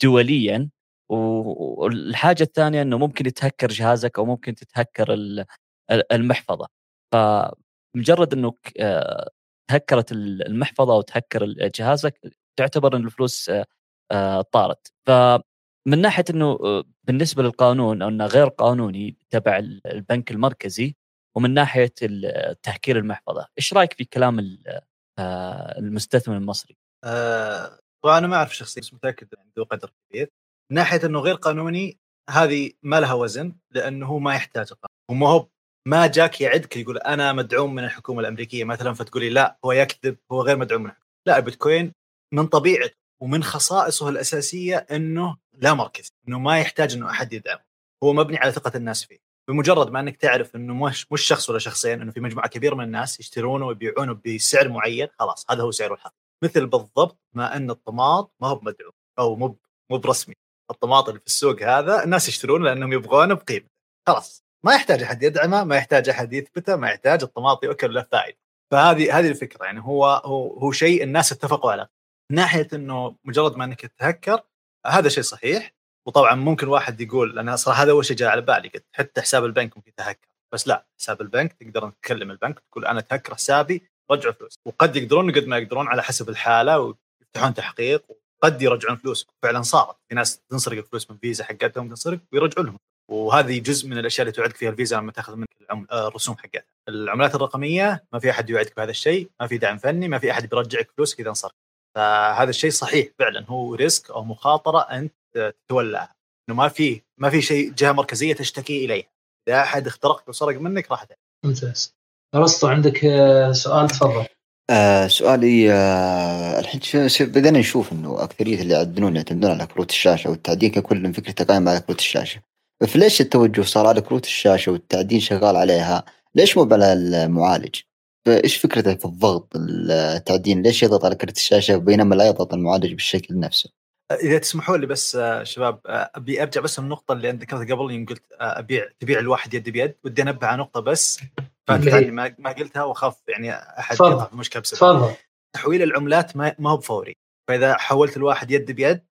دوليا. والحاجة الثانية إنه ممكن يتهكر جهازك أو ممكن تتهكر المحفظة. فمجرد انك تهكرت المحفظة أو تهكر جهازك تعتبر إن الفلوس طارت ف من ناحية إنه آه، بالنسبة للقانون إنه غير قانوني تبع البنك المركزي ومن ناحية تهكير المحفظة، إيش رأيك في كلام آه، المستثمر المصري؟ أه طبعا أنا ما أعرف شخصيا بس متأكد عنده قدر كبير. من ناحية إنه غير قانوني هذه ما لها وزن لأنه هو ما يحتاج قانون، وما هو ما جاك يعدك يقول أنا مدعوم من الحكومة الأمريكية مثلا فتقولي لا هو يكذب هو غير مدعوم من الحكومة. لا البيتكوين من طبيعته ومن خصائصه الأساسية إنه لا مركزي إنه ما يحتاج إنه أحد يدعمه هو مبني على ثقة الناس فيه. بمجرد ما إنك تعرف إنه مش مش شخص ولا شخصين إنه في مجموعة كبيرة من الناس يشترونه ويبيعونه بسعر معين خلاص هذا هو سعره الحقيقي مثل بالضبط ما إن الطماط ما هو بمدعوم أو مو مو برسمي. الطماط اللي في السوق هذا الناس يشترونه لأنهم يبغونه بقيمة. خلاص. ما يحتاج أحد يدعمه ما يحتاج أحد يثبته ما يحتاج الطماط يؤكل له فائده فهذه هذه الفكرة يعني هو هو هو شيء الناس اتفقوا عليه. ناحية إنه مجرد ما إنك تتهكر هذا شيء صحيح وطبعا ممكن واحد يقول لأن صراحة هذا أول شيء جاء على بالي قلت حتى حساب البنك ممكن يتهكر. بس لا حساب البنك تقدر تكلم البنك تقول أنا تهكر حسابي رجعوا فلوس. وقد يقدرون قد ما يقدرون على حسب الحالة ويفتحون تحقيق وقد يرجعون فلوس. فعلا صارت. في ناس تنسرق الفلوس من فيزا حقتهم تنسرق ويرجعوا لهم. وهذه جزء من الأشياء اللي توعدك فيها الفيزا لما تاخذ منك آه، الرسوم حقتها العملات الرقمية ما في أحد يوعدك بهذا الشيء ما في دعم فني ما في أحد بيرجعك فلوسك إذا انسرق فهذا الشيء صحيح فعلا هو risk أو مخاطرة أنت تتولاها. إنه ما في ما في شيء جهة مركزية تشتكي إليها. إذا أحد اخترقك وسرق منك راح ممتاز. ارسطو عندك آه، سؤال؟ تفضل. آه سؤالي آه الحين بدأنا نشوف إنه أكثرية اللي يعدنون يعتمدون على كروت الشاشة والتعدين ككل فكرته قائمة على كروت الشاشة. فليش التوجه صار على كروت الشاشة والتعدين شغال عليها؟ ليش مو على المعالج؟ فإيش فكرته في الضغط التعدين؟ ليش يضغط على كرت الشاشة بينما لا يضغط المعالج بالشكل نفسه؟ إذا تسمحوا لي بس آه، شباب آه، أبي أرجع بس النقطه اللي ذكرتها قبل يوم قلت آه، أبيع تبيع الواحد يد بيد. ودي أنبه على نقطة بس فاتت ما ما قلتها واخاف يعني أحد يقع في مشكلة بسبب تفضل. تحويل العملات ما, ما هو بفوري. فإذا حولت الواحد يد بيد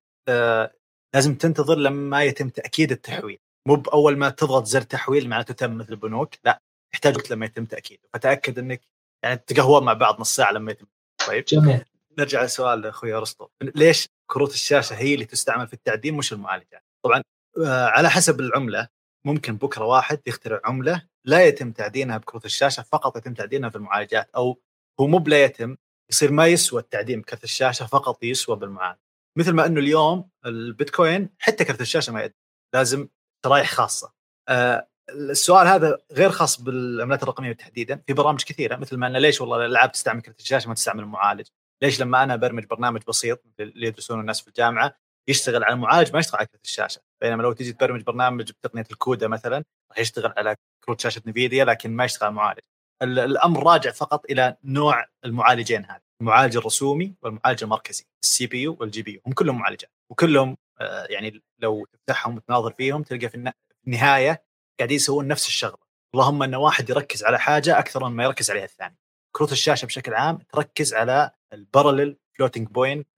لازم تنتظر لما يتم تأكيد التحويل. مو باول ما تضغط زر تحويل معناته تم مثل البنوك لا يحتاج وقت لما يتم تاكيده فتأكد إنك يعني تقهوون مع بعض نص ساعة لما يتم. طيب. جميل. نرجع لسؤال أخوي أرسطو. ليش كروت الشاشة هي اللي تستعمل في التعدين مش المعالجات طبعا آه، على حسب العملة ممكن بكرة واحد يخترع عملة لا يتم تعدينها بكروت الشاشة فقط يتم تعدينها في المعالجات أو هو مو بلا يتم يصير ما يسوى التعدين بكرت الشاشة فقط يسوى بالمعالج مثل ما إنه اليوم البيتكوين حتى كرت الشاشة ما يدري لازم شرايح خاصة. آه السؤال هذا غير خاص بالعملات الرقمية تحديدا في برامج كثيرة مثل ما انه ليش والله الألعاب تستعمل كرت الشاشة ما تستعمل المعالج؟ ليش لما أنا برمج برنامج بسيط اللي يدرسونه الناس في الجامعة يشتغل على المعالج ما يشتغل على كرت الشاشة؟ بينما لو تيجي تبرمج برنامج بتقنية الكودا مثلا راح يشتغل على كروت شاشة نفيديا لكن ما يشتغل على المعالج. الأمر راجع فقط إلى نوع المعالجين هذه المعالج الرسومي والمعالج المركزي ال CPU وال GPU هم كلهم معالجات وكلهم يعني لو تفتحهم وتناظر فيهم تلقى في النهاية قاعدين يسوون نفس الشغلة. اللهم إن واحد يركز على حاجة أكثر مما يركز عليها الثاني. كروت الشاشة بشكل عام تركز على ال parallel floating point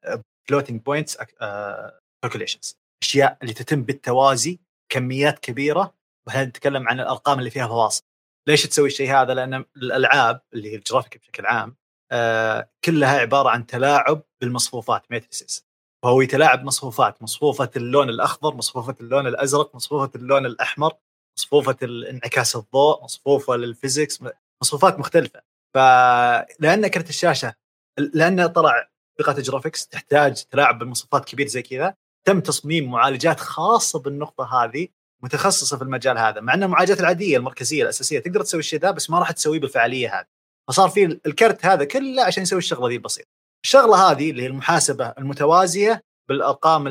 floating points calculations أشياء اللي تتم بالتوازي كميات كبيرة. وهنا نتكلم عن الأرقام اللي فيها فواصل. ليش تسوي الشيء هذا؟ لأن الألعاب اللي هي الجرافيك بشكل عام آه كلها عبارة عن تلاعب بالمصفوفات matrices. فهو يتلاعب مصفوفات مصفوفة اللون الأخضر مصفوفة اللون الأزرق مصفوفة اللون الأحمر مصفوفة انعكاس الضوء مصفوفة لل physics مصفوفات مختلفة. فلان كرت الشاشة لأن طلع بقعه graphics تحتاج تلاعب بالمصفوفات كبير زي كذا تم تصميم معالجات خاصة بالنقطة هذه متخصصة في المجال هذا مع أن المعالجات العادية المركزية الأساسية تقدر تسوي الشيء ذا بس ما راح تسويه بالفعالية هذه. فصار في الكرت هذا كله عشان يسوي الشغلة ذي البسيطة. الشغله هذه اللي هي المحاسبة المتوازية بالأرقام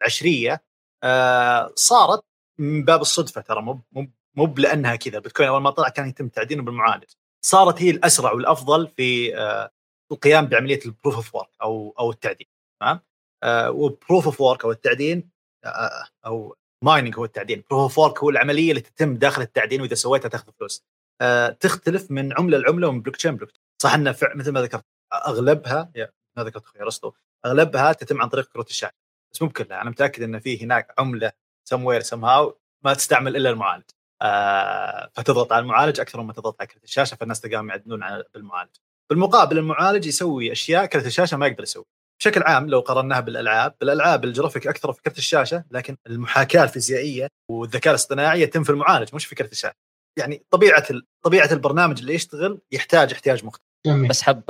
العشرية آه صارت من باب الصدفة ترى مو مو لانها كذا. البيتكوين أول ما طلع كان يتم تعدينه بالمعالج صارت هي الأسرع والأفضل في آه القيام بعملية ال proof of work أو أو التعدين تمام؟ و proof of work أو التعدين آه أو mining هو التعدين proof of work هو العملية اللي تتم داخل التعدين وإذا سويتها تاخذ فلوس. تختلف من عملة لعملة ومن بلوك تشين بلوك صح إنه مثل ما ذكرت أغلبها ما ذكرت أخوي ارسطو أغلبها تتم عن طريق كروت الشاشه بس مو بكلها أنا متأكد إن في هناك عملة سم وير سم هاو ما تستعمل إلا المعالج. آه فتضغط على المعالج أكثر مما تضغط على كرت الشاشة فالناس تلقاهم يعدلون بالمعالج. بالمقابل المعالج يسوي أشياء كرت الشاشة ما يقدر يسوي. بشكل عام لو قارناها بالألعاب بالألعاب الجرافيك أكثر في كرت الشاشة لكن المحاكاة الفيزيائية والذكاء الاصطناعي يتم في المعالج مش في كرت الشاشة. يعني طبيعة طبيعة البرنامج اللي يشتغل يحتاج احتياج مختلف. جميل. بس حاب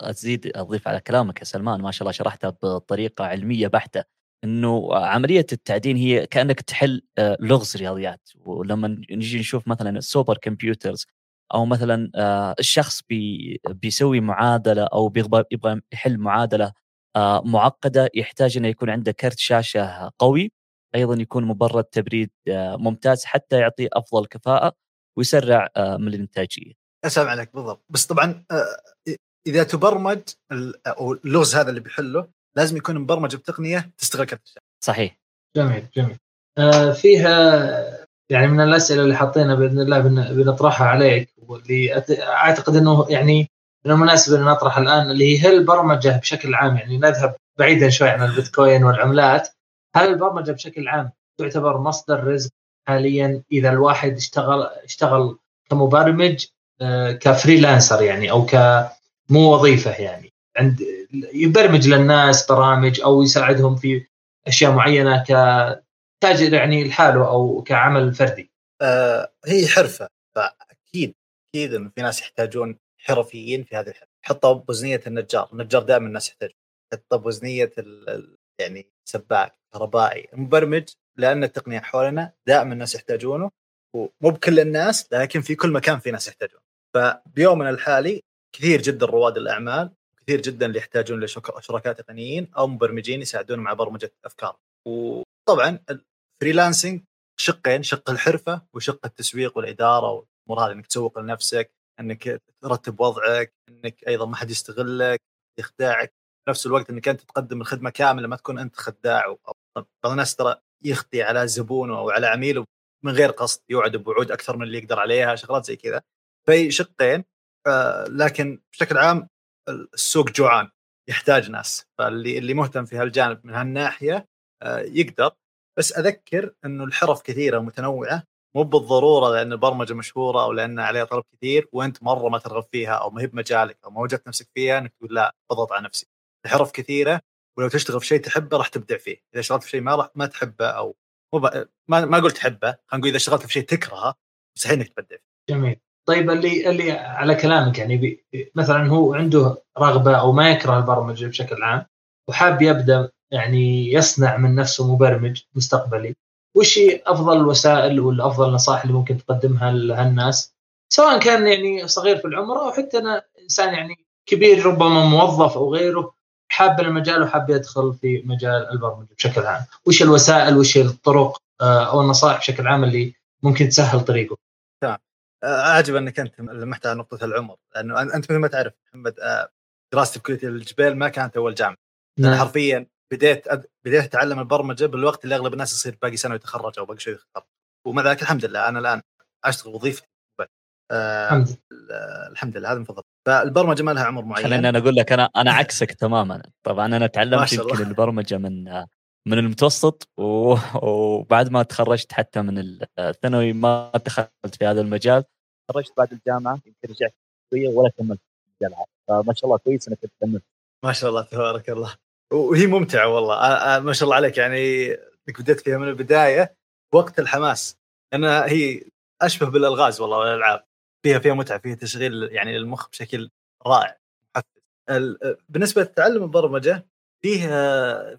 أزيد أضيف على كلامك يا سلمان ما شاء الله شرحتها بطريقة علمية بحتة إنه عملية التعدين هي كأنك تحل لغز رياضيات ولما نجي نشوف مثلا ال super computers أو مثلا الشخص بي بيسوي معادلة أو يبغى يحل معادلة معقدة يحتاج إنه يكون عنده كرت شاشة قوي أيضا يكون مبرد تبريد ممتاز حتى يعطي أفضل كفاءة ويسرع من الإنتاجية. اسلم عليك بالضبط بس طبعا إذا تبرمج أو اللغز هذا اللي بيحله لازم يكون مبرمج بتقنية تستغل كرت الشاشة. صحيح. جميل جميل. آه فيها يعني من الأسئلة اللي حاطينها بإذن الله بنطرحها عليك واللي أعتقد إنه يعني إنه مناسب إن نطرح الآن اللي هي هل البرمجه بشكل عام يعني نذهب بعيدا شوي عن البيتكوين والعملات هل البرمجة بشكل عام تعتبر مصدر رزق حاليا إذا الواحد اشتغل اشتغل كمبرمج كفريلانسر يعني أو ك مو وظيفة يعني عند يبرمج للناس برامج أو يساعدهم في أشياء معينة ك تاجر يعني لحاله أو كعمل فردي. آه هي حرفة فأكيد أكيد انه في ناس يحتاجون حرفيين في هذه الحرفه، حطوا بوزنية النجار، النجار دائما الناس يحتاج حطوا بوزنية يعني سباك، كهربائي، مبرمج لأن التقنية حولنا دائما الناس يحتاجونه ومو بكل الناس لكن في كل مكان في ناس يحتاجون. فبيومنا الحالي كثير جدا رواد الأعمال كثير جدا اللي يحتاجون لشركاء تقنيين أو مبرمجين يساعدون مع برمجة أفكار. وطبعا ال freelancing شقين شق الحرفة وشق التسويق والإدارة والامور هذه إنك تسوق لنفسك إنك ترتب وضعك إنك أيضا ما حد يستغلك يخدعك. في نفس الوقت إنك أنت تقدم الخدمة كاملة ما تكون أنت خداع أو بعض الناس ترى يخطي على زبونه أو على عميله من غير قصد يوعد بوعود أكثر من اللي يقدر عليها شغلات زي كذا. في شقين لكن بشكل عام السوق جوعان يحتاج ناس فاللي اللي مهتم في هالجانب من هالناحية آه يقدر. بس أذكر إنه الحرف كثيرة ومتنوعة مو بالضرورة لأن البرمجة مشهورة أو لأن عليها طلب كثير وأنت مرة ما ترغب فيها أو ما هي بمجالك أو ما وجدت نفسك فيها إنك تقول لا بضغط على نفسي. الحرف كثيرة ولو تشتغل في شيء تحبه راح تبدع فيه. إذا اشتغلت في شيء ما راح ما تحبه أو. ما ما قلت تحبه خلينا نقول إذا اشتغلت في شيء تكرهه مستحيل إنك تبدع فيه. جميل. طيب اللي اللي على كلامك يعني مثلا هو عنده رغبة أو ما يكره البرمجة بشكل عام وحاب يبدأ يعني يصنع من نفسه مبرمج مستقبلي وش أفضل الوسائل ولا أفضل النصائح اللي ممكن تقدمها لهالناس؟ سواء كان يعني صغير في العمر أو حتى أنا إنسان يعني كبير ربما موظف أو غيره حاب المجال وحاب يدخل في مجال البرمجة بشكل عام. وش الوسائل وش الطرق آه، أو النصائح بشكل عام اللي ممكن تسهل طريقه؟ أعجب إنك أنت لمحت على نقطة العمر لأنه أنت مثل ما تعرف محمد آه، دراستي في كليه الجبال ما كانت أول جامعة. نعم. حرفيا بديت أد... بديت أتعلم البرمجة بالوقت اللي أغلب الناس يصير باقي سنة ويتخرج أو باقي شوي يتخرج. ومع ذلك الحمد لله أنا الآن أشتغل وظيفتي آه الحمد لله. الحمد لله هذا من فضل فالبرمجة ما لها عمر معين. خليني أنا أقول لك أنا أنا *laughs* عكسك تماما. طبعا أنا تعلمت يمكن البرمجة من من المتوسط وبعد ما تخرجت حتى من الثانوي ما دخلت في هذا المجال. تخرجت بعد الجامعة يمكن رجعت شوية ولا كملت الجامعة. فما شاء الله كويس إنك تكمل ما شاء الله تبارك الله. وهي ممتعة والله. ما شاء الله عليك. يعني إنك بديت فيها من البداية وقت الحماس. لانها هي أشبه بالألغاز والله والألعاب. فيها فيها متعة فيها تشغيل يعني للمخ بشكل رائع بالنسبة لتعلم البرمجة فيه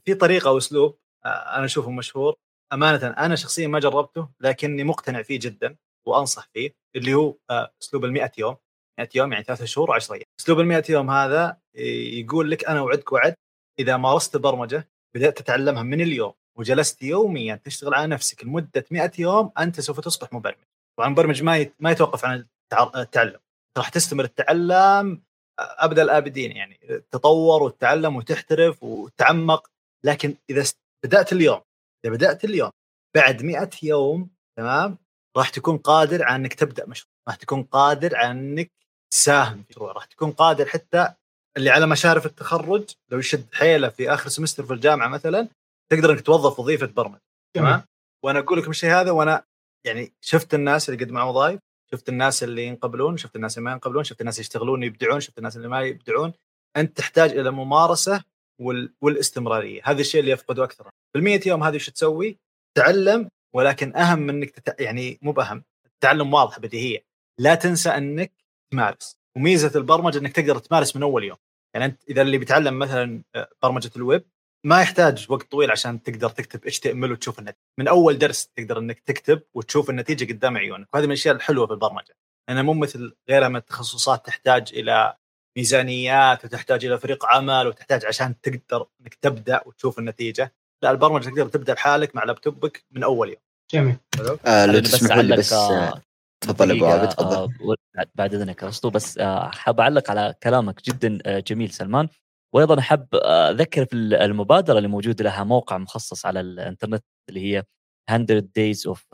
في طريقة وأسلوب آه، أنا أشوفه مشهور. أمانة أنا شخصيا ما جربته لكني مقتنع فيه جدا وأنصح فيه اللي هو أسلوب ال 100 يوم. 100 يوم يعني ثلاثة شهور و10 أيام. أسلوب ال 100 يوم هذا يقول لك أنا اوعدك وعد إذا مارست البرمجة بدأت تتعلمها من اليوم وجلست يوميا تشتغل على نفسك لمدة 100 يوم أنت سوف تصبح مبرمج. طبعا المبرمج ما ما يتوقف عن التعلم. راح تستمر تتعلم أبدأ الآبدين يعني تطور وتتعلم وتحترف وتعمق لكن إذا بدأت اليوم إذا بدأت اليوم بعد 100 يوم تمام راح تكون قادر على إنك تبدأ مشروع راح تكون قادر على إنك تساهم في راح تكون قادر حتى اللي على مشارف التخرج لو يشد حيله في آخر سمستر في الجامعة مثلا تقدر إنك توظف وظيفة برمجة تمام؟ وأنا أقول لكم الشيء هذا وأنا يعني شفت الناس اللي قد معهم وظائف شفت الناس اللي ينقبلون شفت الناس اللي ما ينقبلون شفت الناس يشتغلون يبدعون شفت الناس اللي ما يبدعون. أنت تحتاج إلى ممارسة وال... والاستمرارية. هذا الشيء اللي يفقده أكثر. في ال يوم هذه وش تسوي؟ تعلم ولكن أهم من إنك تت... يعني مو بأهم التعلم واضح بديهية. لا تنسى إنك تمارس. وميزة البرمجة إنك تقدر تمارس من أول يوم. يعني أنت إذا اللي بيتعلم مثلا آه، برمجة الويب ما يحتاج وقت طويل عشان تقدر تكتب HTML وتشوف النتيجه من أول درس تقدر إنك تكتب وتشوف النتيجة قدام عيونك. وهذه من الأشياء الحلوة في البرمجة. أنا مو مثل غيرها من التخصصات تحتاج إلى ميزانيات وتحتاج إلى فريق عمل وتحتاج عشان تقدر إنك تبدأ وتشوف النتيجة. لا البرمجة تقدر تبدأ بحالك مع لابتوبك من أول يوم. جميل. آه لو تسمحوا لي بس آه، تفضل أبو عابد تفضل. آه بعد إذنك ارسطو بس آه حاب أعلق على كلامك جدا آه جميل سلمان. وأيضا أحب أذكر في المبادرة اللي موجود لها موقع مخصص على الإنترنت اللي هي 100 Days of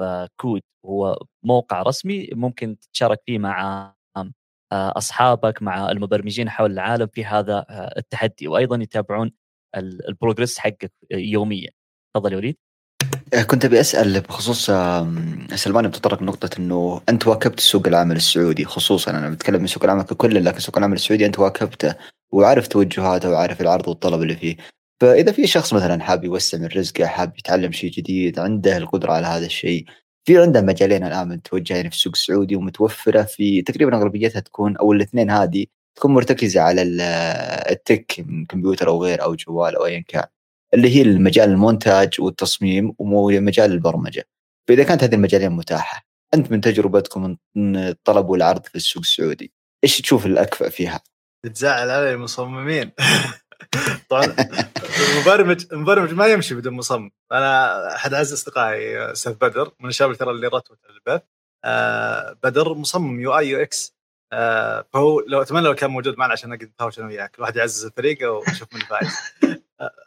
Code هو موقع رسمي ممكن تتشارك فيه مع أصحابك مع المبرمجين حول العالم في هذا التحدي وأيضا يتابعون البروجريس حقك يوميا. تفضل يا وليد. آه، كنت أبي أسأل بخصوص سلمان بتطرق نقطة إنه أنت واكبت سوق العمل السعودي خصوصا أنا بتكلم من سوق العمل ككل لكن سوق العمل السعودي أنت واكبته. وعارف توجهاته وعارف العرض والطلب اللي فيه. فإذا في شخص مثلا حاب يوسع من رزقه حاب يتعلم شيء جديد عنده القدرة على هذا الشيء في عنده مجالين الآن متوجهين في السوق السعودي ومتوفرة في تقريبا أغلبيتها تكون أو الاثنين هذه تكون مرتكزة على التك من كمبيوتر أو غير أو جوال أو ايا كان اللي هي المجال المونتاج والتصميم ومجال البرمجة. فإذا كانت هذه المجالين متاحة أنت من تجربتكم من الطلب والعرض في السوق السعودي. إيش تشوف الأكفأ فيها؟ تزعل علي المصممين. *laughs* طبعا المبرمج المبرمج ما يمشي بدون مصمم. أنا أحد أعز أصدقائي أستاذ بدر من الشباب ترى اللي رتبت البث. آه بدر مصمم UI UX. آه فهو لو أتمنى لو كان موجود معنا عشان نقدر نتهاوش أنا وياك. الواحد يعزز الفريق ونشوف من الفائز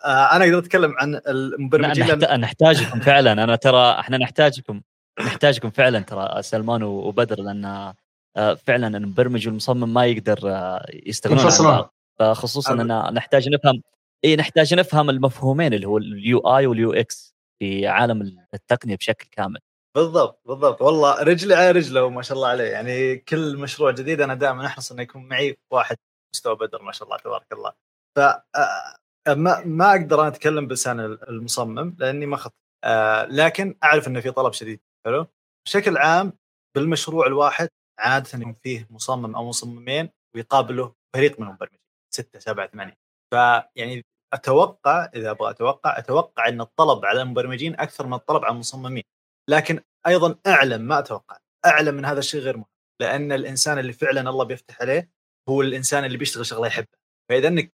آه أنا أقدر أتكلم عن المبرمجين نحت... نحتاجكم فعلا. أنا ترى إحنا نحتاجكم نحتاجكم فعلا ترى سلمان وبدر لأن فعلا المبرمج والمصمم ما يقدر آه، يستغنون عن فخصوصا اننا نحتاج نفهم إي نحتاج نفهم المفهومين اللي هو ال UI وال UX في عالم التقنية بشكل كامل. بالضبط بالضبط. والله رجلي على رجله ما شاء الله عليه. يعني كل مشروع جديد أنا دائما أحرص إنه يكون معي واحد مستوى بدر ما شاء الله تبارك الله. ف آه، ما ما أقدر أنا أتكلم بلسان المصمم لأني ما خط آه لكن أعرف إنه في طلب شديد. حلو؟ بشكل عام بالمشروع الواحد عاده يكون فيه مصمم أو مصممين ويقابله فريق من المبرمجين ستة سبعة ثمانية. فيعني أتوقع إذا أبغى أتوقع أتوقع إن الطلب على المبرمجين أكثر من الطلب على المصممين. لكن أيضا أعلم ما أتوقع أعلم من هذا الشيء غير مهم. لأن الإنسان اللي فعلا الله بيفتح عليه هو الإنسان اللي بيشتغل شغلة يحبها. فإذا إنك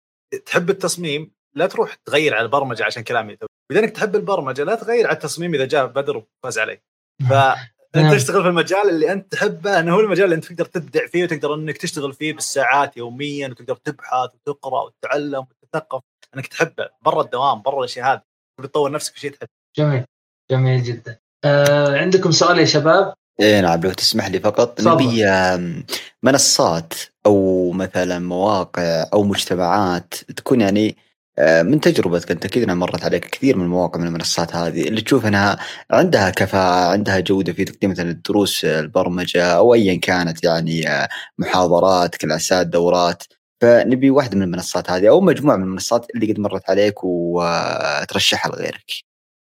تحب التصميم لا تروح تغير على البرمجة عشان كلامي. إذا إنك تحب البرمجة لا تغير على التصميم إذا جاء بدر وفاز عليه فانت تشتغل في المجال اللي أنت تحبه إنه هو المجال اللي أنت تقدر تبدع فيه وتقدر إنك تشتغل فيه بالساعات يوميا وتقدر تبحث وتقرأ وتتعلم وتتثقف إنك تحبه برا الدوام برا الاشياء هذه بتطور نفسك في شيء تحبه. جميل جميل جدا. آه عندكم سؤال يا شباب؟ إيه نعم لو تسمح لي فقط. تفضل. نبي منصات أو مثلا مواقع أو مجتمعات تكون يعني آه، من تجربتك أنت أكيد إنها مرت عليك كثير من المواقع من المنصات هذه اللي تشوف إنها عندها كفاءة عندها جودة في تقديم مثلا الدروس آه، البرمجة أو ايا كانت يعني آه، محاضرات كلاسات دورات فنبي واحدة من المنصات هذه أو مجموعة من المنصات اللي قد مرت عليك وترشحها لغيرك.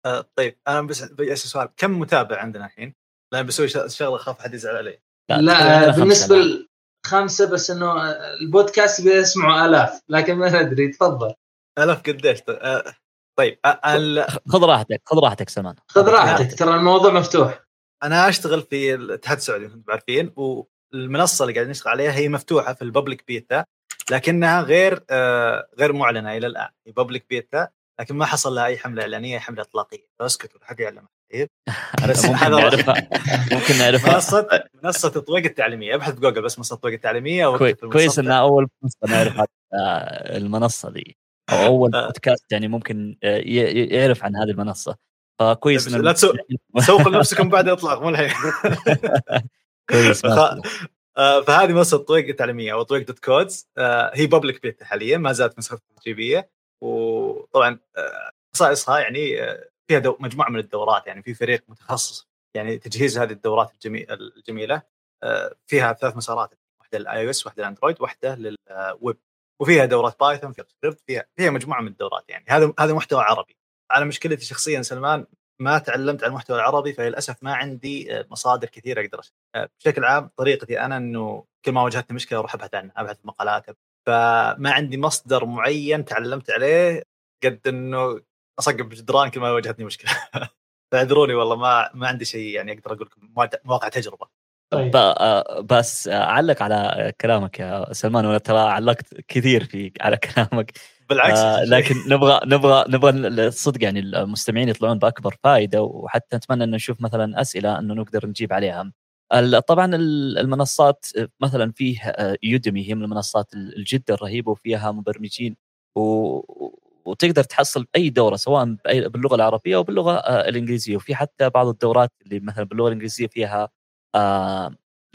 آه طيب أنا بس بسال سؤال كم متابع عندنا الحين؟ لأن بسوي شغلة اخاف حد يزعل علي لا, لا خمسة بالنسبة. لخمسه بس إنه البودكاست بيسمعوا آلاف لكن ما ندري تفضل الاف قديش؟ آه طيب ال- خذ راحتك خذ راحتك سلمان خذ راحتك ترى الموضوع مفتوح. أنا أشتغل في الاتحاد السعودي أنتم عارفين والمنصة اللي قاعدين نشتغل عليها هي مفتوحة في ال public beta لكنها غير آه غير معلنة إلى الآن. هي ببليك بيتا لكن ما حصل لها أي حملة إعلانية حملة إطلاقية. فاسكت ولا حد يعلم طيب. *laughs* ممكن *laughs* هذا نعرفها ممكن نعرفها. منصة منصة تطويق التعليمية. أبحث جوجل بس منصة تطويق التعليمية كويس. انها أول منصة نعرف المنصة دي. أو أول آه. بودكاست يعني ممكن آه، يعرف عن هذه المنصة فكويس لا تسوق *laughs* سوقوا لنفسكم بعد الاطلاق مو الحين *laughs* كويس. *laughs* آه، فهذه منصة طويق التعليميه أو طويق dot codes هي public beta حاليا ما زالت نسختها تجريبية وطبعا خصائصها يعني فيها دو مجموعة من الدورات يعني في فريق متخصص يعني تجهيز هذه الدورات الجمي- الجميلة فيها ثلاث مسارات واحدة لل iOS واحدة لل Android واحدة للويب وفيها دورات Python فيها سكريبت فيها فيها مجموعة من الدورات يعني. هذا هذا محتوى عربي. على مشكلتي شخصيا سلمان ما تعلمت عن المحتوى العربي فللأسف ما عندي آه، مصادر كثيرة أقدر آه، بشكل عام طريقتي أنا إنه كل ما واجهتني مشكلة أروح أبحث عنها أبحث في مقالات فما عندي مصدر معين تعلمت عليه قد إنه أصقب بجدران كل ما واجهتني مشكلة. *laughs* فاعذروني والله ما ما عندي شيء يعني أقدر أقول لكم مواقع تجربة. طيب. آه، بس آه، أعلق على كلامك يا سلمان وأنا ترى علقت كثير في على *laughs* كلامك. بالعكس. آه لكن نبغى نبغى نبغى الصدق يعني المستمعين يطلعون بأكبر فائده وحتى نتمنى أن نشوف مثلا أسئلة أنه نقدر نجيب عليها. طبعا ال- المنصات مثلا فيه آه، يودمي هي من المنصات ال- الجدا الرهيبة وفيها مبرمجين و وتقدر تحصل اي دورة سواء باللغة العربية أو باللغة الإنجليزية. وفي حتى بعض الدورات اللي مثلا باللغة الإنجليزية فيها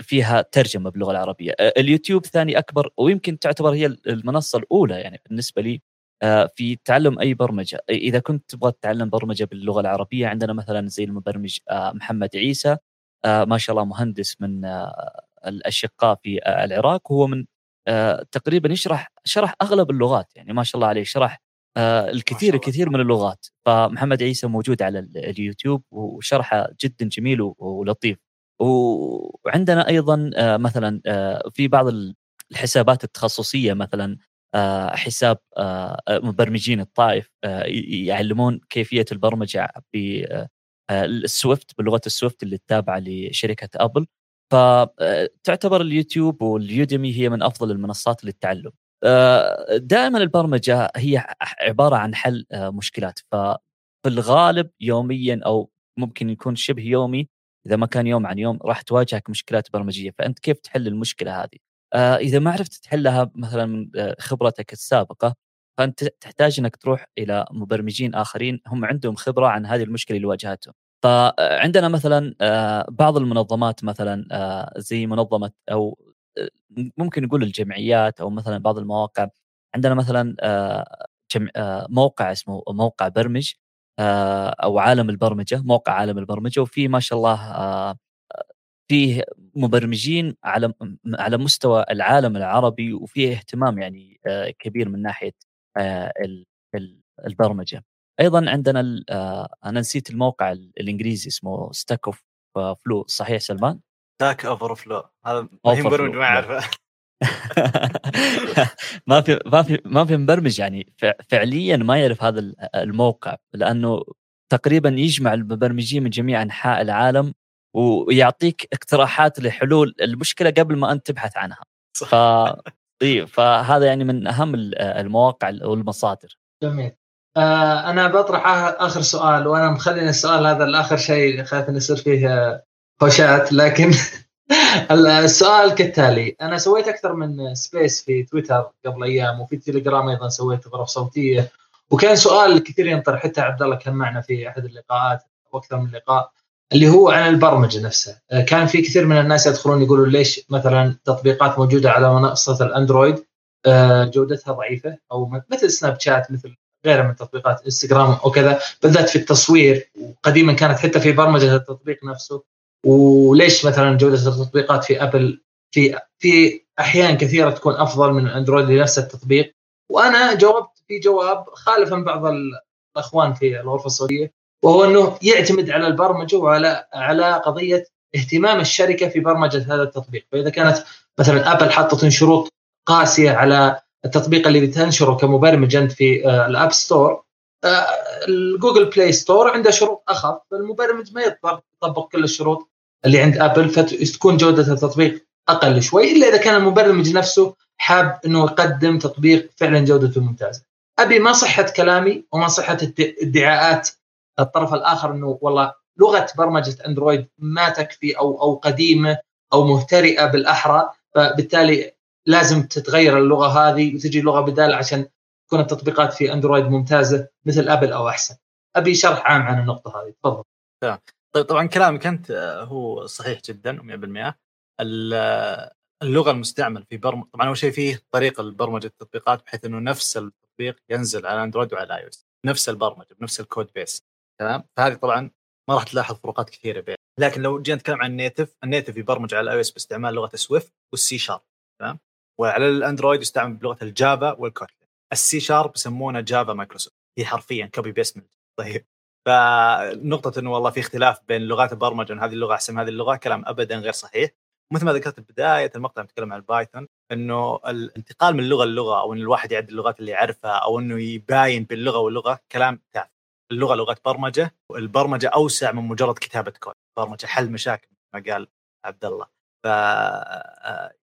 فيها ترجمة باللغة العربية. آه، اليوتيوب ثاني أكبر ويمكن تعتبر هي المنصة الأولى يعني بالنسبة لي آه، في تعلم أي برمجة. إذا كنت تبغى تتعلم برمجة باللغة العربية عندنا مثلا زي المبرمج آه، محمد عيسى. آه، ما شاء الله مهندس من آه، الأشقاء في آه، العراق. وهو من آه، تقريبا يشرح شرح أغلب اللغات يعني ما شاء الله عليه شرح آه، الكثير. الكثير من اللغات. فمحمد عيسى موجود على ال- اليوتيوب وشرحه جدا جميل ولطيف. وعندنا أيضا آه، مثلا آه، في بعض ال- الحسابات التخصصية مثلا آه، حساب مبرمجين الطائف يعلمون كيفية البرمجة بال Swift باللغة ال Swift اللي التابعه لشركة أبل. فتعتبر اليوتيوب وال Udemy هي من أفضل المنصات للتعلم. دائما البرمجة هي عبارة عن حل مشكلات. ففي الغالب يوميا أو ممكن يكون شبه يومي إذا ما كان يوم عن يوم راح تواجهك مشكلات برمجية فأنت كيف تحل المشكلة هذه؟ آه، إذا ما عرفت تحلها مثلا من آه، خبرتك السابقة فأنت تحتاج إنك تروح إلى مبرمجين آخرين هم عندهم خبرة عن هذه المشكلة اللي واجهتهم. فعندنا مثلا آه، بعض المنظمات مثلا زي منظمة أو ممكن نقول الجمعيات أو مثلا بعض المواقع عندنا مثلا موقع اسمه موقع برمج أو عالم البرمجة موقع عالم البرمجة وفي ما شاء الله آه، فيه مبرمجين على على مستوى العالم العربي وفيه اهتمام يعني آه، كبير من ناحية البرمجة. أيضا عندنا أنا نسيت الموقع الإنجليزي اسمه Stack Overflow صحيح سلمان؟ Stack Overflow هذا مبرمج ما يعرفه *laughs* ما في ما في ما في مبرمج يعني فعليا ما يعرف هذا الموقع لأنه تقريبا يجمع المبرمجين من جميع أنحاء العالم ويعطيك اقتراحات لحلول المشكلة قبل ما أنت تبحث عنها. ف إيه فهذا يعني من أهم المواقع والمصادر. جميل. آه أنا بطرح آخر سؤال وأنا مخلي السؤال هذا لآخر شيء خايف انه يصير فيه هوشات لكن *laughs* *laughs* السؤال كالتالي. أنا سويت أكثر من space في تويتر قبل أيام وفي تليجرام أيضا سويت غرف صوتية. وكان سؤال كثير ينطرح. حتى عبد الله كان معنا في أحد اللقاءات وأكثر من لقاء اللي هو عن البرمجة نفسها. كان في كثير من الناس يدخلون يقولوا ليش مثلا تطبيقات موجودة على منصة الأندرويد آه، جودتها ضعيفة أو مثل سناب شات مثل غيرها من تطبيقات انستغرام وكذا بالذات في التصوير. وقديما كانت حتى في برمجة التطبيق نفسه. وليش مثلا جودة التطبيقات في أبل في في أحيان كثيرة تكون أفضل من الأندرويد لنفس التطبيق؟ وأنا جاوبت في جواب خالفا بعض الأخوان في الغرفة الصوتيه وهو إنه يعتمد على البرمجة وعلى على قضية اهتمام الشركة في برمجة هذا التطبيق. فإذا كانت مثلا أبل حطت شروط قاسية على التطبيق اللي بتنشره كمبرمج انت في آه، ال App Store ال Google Play Store عنده شروط أخف فالمبرمج ما يضطر يطبق كل الشروط. اللي عند ابل فتكون جودة التطبيق أقل شوي إلا إذا كان المبرمج نفسه حاب إنه يقدم تطبيق فعلا جودته ممتازة. أبي ما صحة كلامي وما صحة ادعاءات الطرف الآخر إنه والله لغة برمجة أندرويد ما تكفي أو أو قديمة أو مهترئة بالأحرى فبالتالي لازم تتغير اللغة هذه وتجي لغه بدال عشان تكون التطبيقات في أندرويد ممتازة مثل ابل أو أحسن. أبي شرح عام عن النقطة هذه تفضل. طيب طبعا كلامك أنت آه، هو صحيح جدا 100% اللغة المستعملة في برم طبعا أول شيء فيه طريقة لبرمجة التطبيقات بحيث إنه نفس التطبيق ينزل على أندرويد وعلى اي نفس البرمجة بنفس ال code base تمام؟ فهذه طبعا ما راح تلاحظ فروقات كثيرة بين لكن لو جينا نتكلم عن النيتف النيتف يبرمج على الاي باستعمال لغة سويفت والسي شارب تمام؟ وعلى الأندرويد يستعمل بلغة ال Java وال Kotlin. ال C Sharp يسمونه Java مايكروسوفت هي حرفيا copy paste طيب. فنقطة إنه والله في اختلاف بين لغات البرمجة إن هذه اللغة أحسن من هذه اللغة كلام ابدا غير صحيح. مثل ما ذكرت بداية المقطع نتكلم عن ال Python إنه الانتقال من لغة للغة أو إن الواحد يعد اللغات اللي يعرفها أو إنه يباين باللغة واللغة كلام تافه اللغة لغة برمجة والبرمجة أوسع من مجرد كتابة كود. برمجة حل مشاكل ما قال عبد الله. ف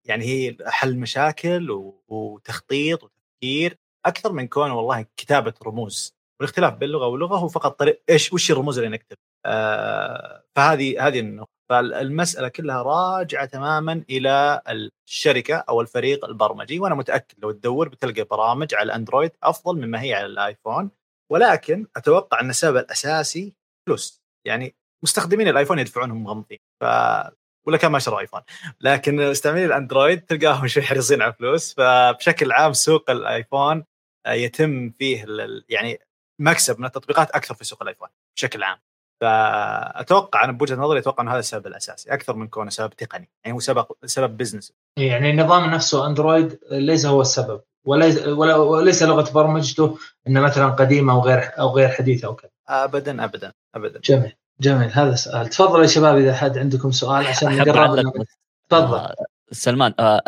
يعني هي حل مشاكل وتخطيط وتفكير أكثر من كون والله كتابة رموز. والاختلاف بين لغة ولغة هو فقط طريق إيش وش الرموز اللي نكتب. آه فهذه هذه النقطة. فالمسألة كلها راجعة تماما إلى الشركة أو الفريق البرمجي وأنا متأكد لو تدور بتلقى برامج على الأندرويد أفضل مما هي على الآيفون. ولكن أتوقع أن السبب الأساسي فلوس. يعني مستخدمين الآيفون يدفعونهم مغمضين ف ولا كان ما شروا آيفون. لكن مستعملين الأندرويد تلقاهم شوي حريصين على الفلوس. فبشكل عام سوق الآيفون يتم فيه يعني مكسب من التطبيقات أكثر في سوق الأيفون بشكل عام. فأتوقع أنا بوجهة نظري أتوقع أنه هذا السبب الأساسي أكثر من كونه سبب تقني يعني هو سبب سبب بزنس يعني النظام نفسه أندرويد ليس هو السبب وليس وليس لغة برمجته إنه مثلا قديمة أو غير أو غير حديثة أو كذا. ابدا ابدا ابدا. جميل جميل. هذا سؤال تفضل يا شباب إذا حد عندكم سؤال عشان نقرب تفضل. آه سلمان آه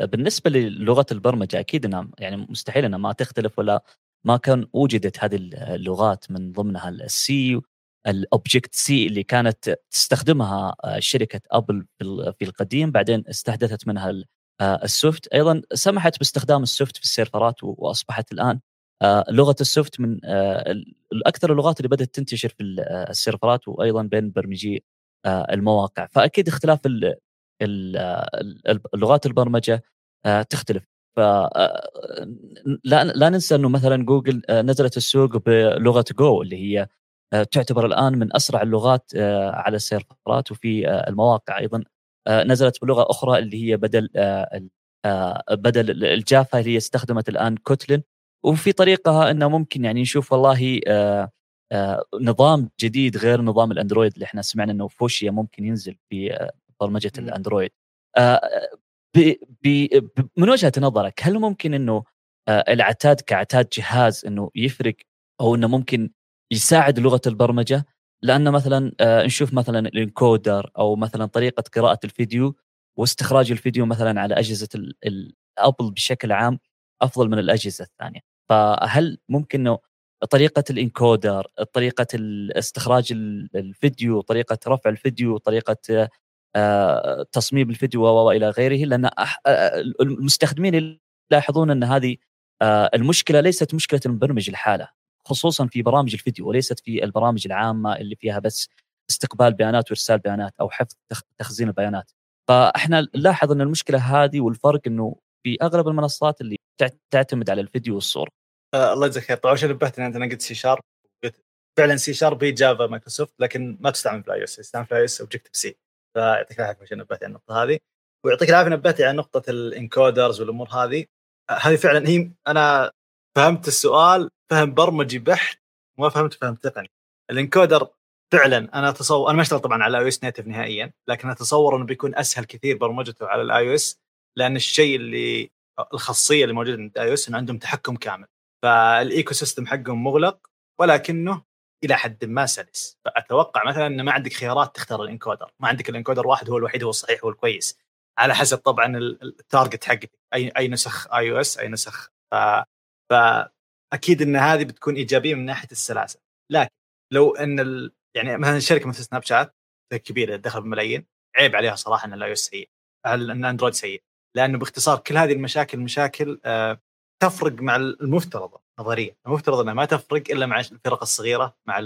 بالنسبة للغة البرمجة أكيد انها يعني مستحيل إنها ما تختلف ولا ما كان وجدت هذه اللغات من ضمنها ال C ال Objective-C اللي كانت تستخدمها آه، شركة ابل في القديم بعدين استحدثت منها آه، ال Swift. أيضا سمحت باستخدام ال Swift في ال servers وأصبحت الآن آه، لغة ال Swift من أكثر اللغات اللي بدأت تنتشر في ال servers وأيضا بين برمجي المواقع. فأكيد اختلاف اللغات البرمجة تختلف. ف لا لا ننسى أنه مثلا جوجل نزلت السوق بلغة جو اللي هي تعتبر الآن من أسرع اللغات على ال servers وفي المواقع أيضا. نزلت بلغة أخرى اللي هي بدل بدل ال Java اللي هي استخدمت الآن Kotlin. وفي طريقها إنه ممكن يعني نشوف والله آه، نظام جديد غير نظام الأندرويد اللي إحنا سمعنا إنه فوشيا ممكن ينزل في آه، برمجة الأندرويد. من وجهة نظرك هل ممكن إنه العتاد كعتاد جهاز إنه يفرق أو إنه ممكن يساعد لغة البرمجة؟ لأن مثلا نشوف مثلا الإنكودر أو مثلا طريقة قراءة الفيديو واستخراج الفيديو مثلا على أجهزة الابل بشكل عام أفضل من الأجهزة الثانية. فهل ممكن إنه طريقة الإنكودر طريقة استخراج الفيديو طريقة رفع الفيديو طريقة آه، تصميم الفيديو والى غيره لأن المستخدمين يلاحظون أن هذه آه، المشكلة ليست مشكلة المبرمج الحالة خصوصا في برامج الفيديو وليست في البرامج العامة اللي فيها بس استقبال بيانات وإرسال بيانات أو حفظ تخزين البيانات. فإحنا نلاحظ أن المشكلة هذه والفرق أنه في أغلب المنصات اللي تعتمد على الفيديو والصورة. آه الله يجزاك خير. طبعا عشان نبهت ان أنا قلت C Sharp فعلا C Sharp هي Java مايكروسوفت لكن ما تستعمل في ال iOS تستعمل في ال iOS Objective-C فيعطيك العافية عشان نبهت على النقطة هذه. ويعطيك العافية نبهت على نقطة ال encoders والأمور هذه. هذه فعلا هي أنا فهمت السؤال فهم برمجي بحت وما فهمت فهم تقني. ال encoder فعلا أنا أتصور أنا ما أشتغل طبعا على iOS native نهائيا لكن أتصور إنه بيكون أسهل كثير برمجته على ال iOS لأن الشيء اللي الخاصية اللي موجودة عند ال iOS إنه عندهم تحكم كامل. فال ecosystem حقهم مغلق ولكنه إلى حد ما سلس. فأتوقع مثلا إنه ما عندك خيارات تختار ال encoder. ما عندك ال encoder واحد هو الوحيد هو الصحيح هو الكويس. على حسب طبعا ال target حقك. أي أي نسخ iOS أي نسخ ف... فاكيد إن هذه بتكون إيجابية من ناحية السلاسة. لكن لو إن ال... يعني مثلا شركة مثل سناب شات كبيرة دخل بملايين عيب عليها صراحة إن ال iOS سيء إن اندرويد سيء. لأنه باختصار كل هذه المشاكل مشاكل آه تفرق مع المفترض نظريا المفترض إنها ما تفرق إلا مع الفرق الصغيرة مع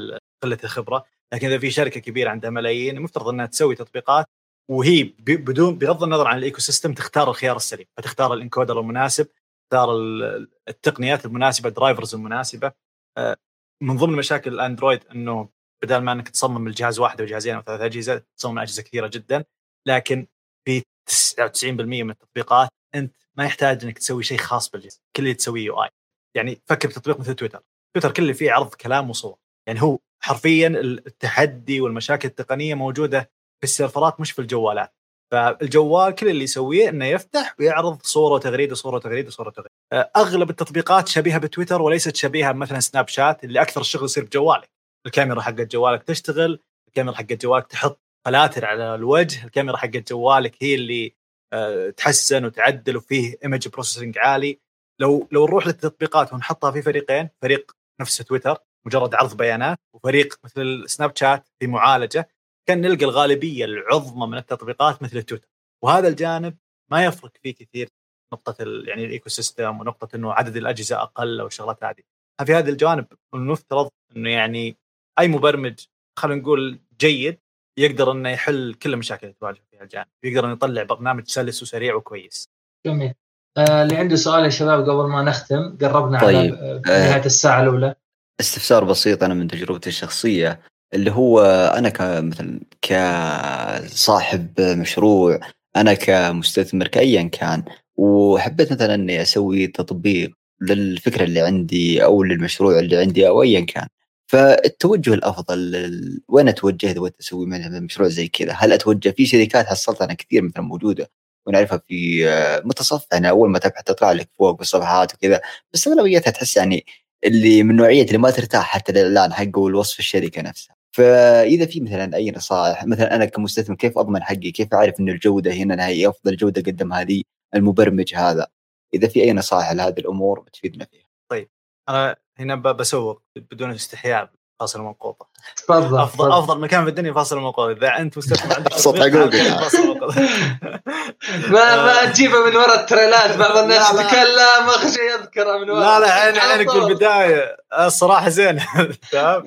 قلة الخبرة. لكن إذا في شركة كبيرة عندها ملايين المفترض إنها تسوي تطبيقات وهي بدون بغض النظر عن ال ecosystem تختار الخيار السليم. فتختار ال encoder المناسب تختار التقنيات المناسبة ال drivers المناسبة. آه، من ضمن مشاكل الأندرويد إنه بدل ما إنك تصمم الجهاز واحد أو جهازين أو ثلاث أجهزة تصمم أجهزة كثيرة جدا. لكن في 99% من التطبيقات أنت ما يحتاج إنك تسوي شيء خاص بالجهاز. كل اللي تسويه UI. يعني فكر بتطبيق مثل تويتر. تويتر كل اللي فيه عرض كلام وصور. يعني هو حرفيا التحدي والمشاكل التقنية موجودة في ال servers مش في الجوالات. فالجوال كل اللي يسويه إنه يفتح ويعرض صورة وتغريدة صورة وتغريدة صورة وتغريدة. أغلب التطبيقات شبيهة بتويتر وليست شبيهة مثلا سناب شات اللي أكثر الشغل يصير بجوالك. الكاميرا حقت جوالك تشتغل الكاميرا حقت جوالك تحط filters على الوجه الكاميرا حقت جوالك هي اللي آه، تحسن وتعدل وفيه image processing عالي. لو لو نروح للتطبيقات ونحطها في فريقين فريق نفس تويتر مجرد عرض بيانات وفريق مثل سناب شات في معالجة كان نلقى الغالبية العظمى من التطبيقات مثل تويتر. وهذا الجانب ما يفرق فيه كثير نقطة يعني ال ecosystem ونقطة إنه عدد الأجهزة أقل أو الشغلات هذه. في هذا الجانب المفترض إنه يعني أي مبرمج خلينا نقول جيد يقدر إنه يحل كل المشاكل اللي تواجه فيها الجانب يقدر إنه يطلع برنامج سلس وسريع وكويس. جميل. اللي عنده سؤال يا شباب قبل ما نختم قربنا طيب. على آه، نهاية الساعة الأولى استفسار بسيط أنا من تجربتي الشخصية اللي هو أنا كمثلا كصاحب مشروع أنا كمستثمر كايا كان وحبيت مثلا إني أسوي تطبيق للفكرة اللي عندي أو للمشروع اللي عندي أو ايا كان فالتوجه الأفضل وين أتوجه إذا أسوي مشروع زي كذا؟ هل أتوجه في شركات حصلت أنا كثير مثلا موجودة ونعرفها في متصفح يعني أول ما تبحث تطلع لك فوق بالصفحات وكذا. بس أغلبيتها تحس يعني اللي من نوعية اللي ما ترتاح حتى الاعلان حقه والوصف الشركة نفسها. فإذا في مثلا أي نصائح مثلا أنا كمستثمر كيف أضمن حقي؟ كيف أعرف ان الجودة هنا هي أفضل جودة قدم هذه؟ المبرمج هذا؟ إذا في أي نصائح لهذه الأمور بتفيدنا فيها. طيب. أنا هنا بسوق بدون استحياء. فاصل منقوطة. تفضل افضل أفضل مكان في الدنيا فاصل منقوطة. إذا أنت مستثمر عندك صوت حقوقي *laughs* ما ما تجيبه من وراء التريلات بعض الناس تتكلم اخر شيء يذكره من وراء لا لا عين عينك في البدايه الصراحة زين. *laughs* تمام؟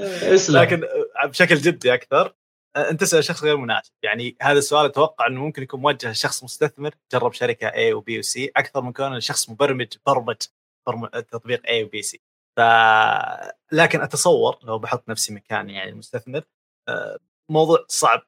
لكن بشكل جدي أكثر أنت تسأل شخص غير مناسب. يعني هذا السؤال أتوقع إنه ممكن يكون موجه لشخص مستثمر جرب شركة A و B و C أكثر من كونه شخص مبرمج برمج تطبيق A و B C ف لكن أتصور لو بحط نفسي مكان يعني المستثمر آه، موضوع صعب.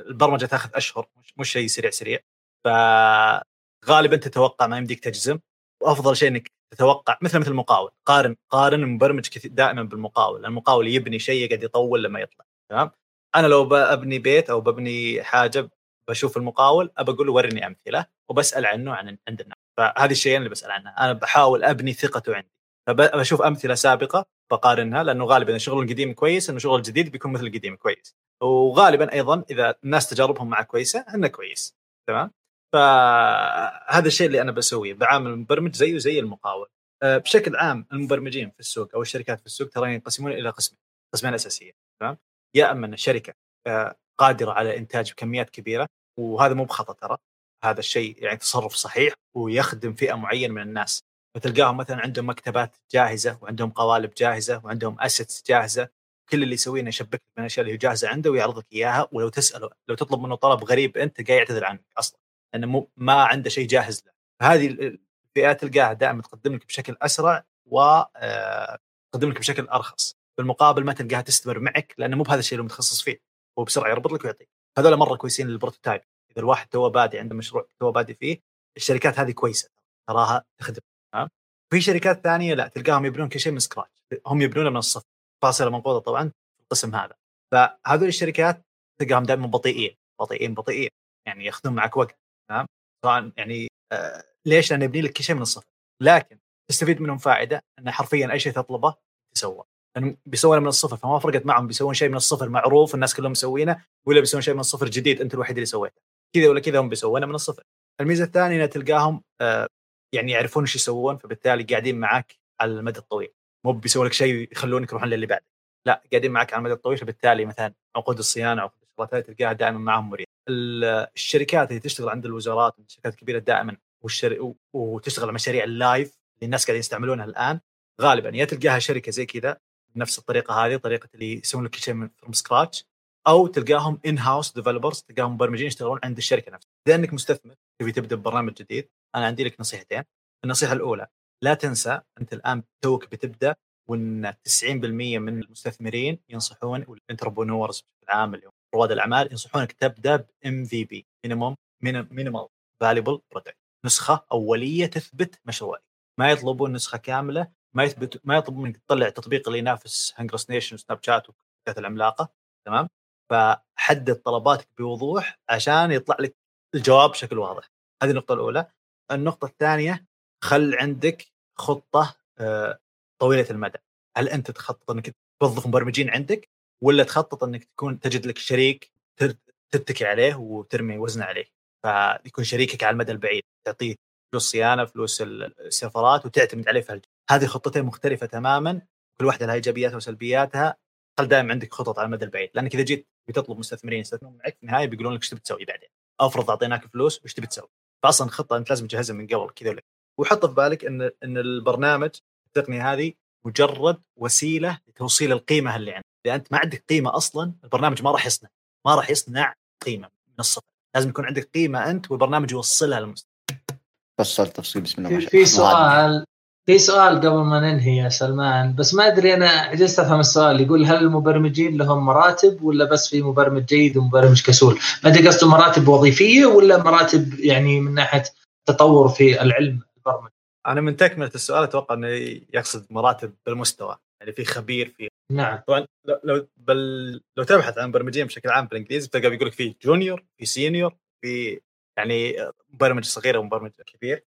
البرمجة تاخذ أشهر مش شيء سريع سريع. فغالبا تتوقع ما يمديك تجزم. وأفضل شيء إنك تتوقع مثل مثل المقاول. قارن قارن المبرمج دائما بالمقاول. المقاول يبني شيء يقعد يطول لما يطلع تمام؟ أنا لو ببني بيت أو ببني حاجة بشوف المقاول أبى أقول له ورني أمثلة وبسأل عنه عن عند الناس. فهذه الشيئين اللي بسأل عنها. أنا بحاول أبني ثقته عندي. فبشوف أمثلة سابقة بقارنها لأنه غالبا الشغل القديم كويس إنه الشغل الجديد بيكون مثل القديم كويس. وغالبا أيضا إذا الناس تجاربهم معه كويسة انه كويس. تمام؟ فهذا الشيء اللي أنا بسويه بعامل المبرمج زيه زي المقاول. أه، بشكل عام المبرمجين في السوق أو الشركات في السوق ترى ينقسمون إلى قسمين قسمين اساسيه تمام؟ يا أما أن الشركة أه، قادرة على إنتاج كميات كبيرة وهذا مو بخطأ ترى. هذا الشيء يعني تصرف صحيح ويخدم فئة معينة من الناس. فتلقاهم مثلا عندهم مكتبات جاهزة وعندهم قوالب جاهزة وعندهم اسيتس جاهزة. كل اللي يسويه إنه يشبك من الأشياء اللي جاهزة عنده ويعرض لك إياها. ولو تسأله لو تطلب منه طلب غريب أنت قاعد يعتذر عنك أصلا لأنه مو ما عنده شيء جاهز له. فهذه الفئات تلقاها دائما تقدم لك بشكل أسرع و آه، لك بشكل أرخص. بالمقابل ما تلقاها تستمر معك لأنه مو بهذا الشيء اللي متخصص فيه. هو بسرعة يربط لك ويعطيك. هذول مرة كويسين لل prototype. إذا الواحد تو بادي عنده مشروع تو بادي فيه الشركات هذه كويسة. تراها تخدم. في شركات ثانية لا تلقاهم يبنون كل شيء من سكراتش هم يبنونه من الصفر. فاصلة منقوطه طبعا في القسم هذا. فهذول الشركات تلقاهم دائما بطيئين بطيئين بطيئين. يعني ياخذون معك وقت تمام؟ طبعا يعني آه ليش؟ لأن يبني لك كل شيء من الصفر. لكن تستفيد منهم فائدة انه حرفيا أي شيء تطلبه تسوى. لانهم بيسوونه من الصفر. فما فرقت معهم بيسوون شيء من الصفر معروف الناس كلهم مسوينه ولا بيسوون شيء من الصفر جديد أنت الوحيد اللي سويته. كذا ولا كذا هم بيسوونه من الصفر. الميزة الثانية تلقاهم آه يعني يعرفون إيش يسوون فبالتالي قاعدين معك على المدى الطويل. مو بيسوون لك شيء يخلونك يروحون للي بعده. لا قاعدين معك على المدى الطويل فبالتالي مثلا عقود الصيانة عقود الشغلات تلقاها دائما معهم مريح. الشركات اللي تشتغل عند الوزارات الشركات الكبيرة دائما والشر... وتشتغل على مشاريع ال live اللي الناس قاعدين يستعملونها الآن غالبا يا تلقاها شركة زي كذا بنفس الطريقة هذه طريقة اللي يسوون لك شيء من from scratch أو تلقاهم in-house developers تلقاهم مبرمجين يشتغلون عند الشركة نفسها. إذا إنك مستثمر تبي تبدأ ببرنامج جديد أنا عندي لك نصيحتين. النصيحة الأولى لا تنسى أنت الآن توك بتبدأ وإن 90% من المستثمرين ينصحون وال entrepreneurs بشكل عام اليوم رواد الأعمال ينصحونك تبدأ ب MVP minimum minimal viable product نسخة أولية تثبت مشروعك. ما يطلبون نسخة كاملة ما يثبت ما يطلبون منك تطلع تطبيق اللي ينافس HungerStation و Snapchat والشركات العملاقة. تمام؟ فحدد طلباتك بوضوح عشان يطلع لك الجواب بشكل واضح. هذه النقطة الأولى. النقطة الثانية خل عندك خطة آه، طويلة المدى. هل أنت تخطط أنك توظف مبرمجين عندك ولا تخطط أنك تكون تجد لك شريك تتكي عليه وترمي وزن عليه؟ فيكون شريكك على المدى البعيد تعطيه فلوس صيانة فلوس السفرات وتعتمد عليه في هذه خطتين مختلفة تماما. كل واحدة لها إيجابياتها وسلبياتها. خل دائما عندك خطط على المدى البعيد لأنك إذا جيت بتطلب مستثمرين يستثمرون معك في النهاية بيقولون لك إيش تبي تسوي بعدين؟ أفرض أعطيناك فلوس وش تبي تسوي؟ فاصلا خطة أنت لازم تجهزها من قبل كذا وحط في بالك إن إن البرنامج التقنيه هذه مجرد وسيلة لتوصيل القيمة اللي عندك. إذا أنت ما عندك قيمة أصلا البرنامج ما راح يصنع. ما راح يصنع قيمة من الصفر. لازم يكون عندك قيمة أنت والبرنامج يوصلها للمستثمر. فصل تفصيل بسم الله ما شاء الله. في سؤال في سؤال قبل ما ننهي يا سلمان بس ما أدري أنا عجزت افهم السؤال يقول هل المبرمجين لهم مراتب ولا بس في مبرمج جيد ومبرمج كسول؟ ما أدري قصده مراتب وظيفية ولا مراتب يعني من ناحية تطور في العلم البرمجي؟ أنا من تكمله السؤال أتوقع إنه يقصد مراتب بالمستوى يعني في خبير في نعم طبعا لو بل لو تبحث عن مبرمجين بشكل عام بالإنجليزي تلقى بيقول لك في junior في senior في يعني مبرمج صغير ومبرمج كبير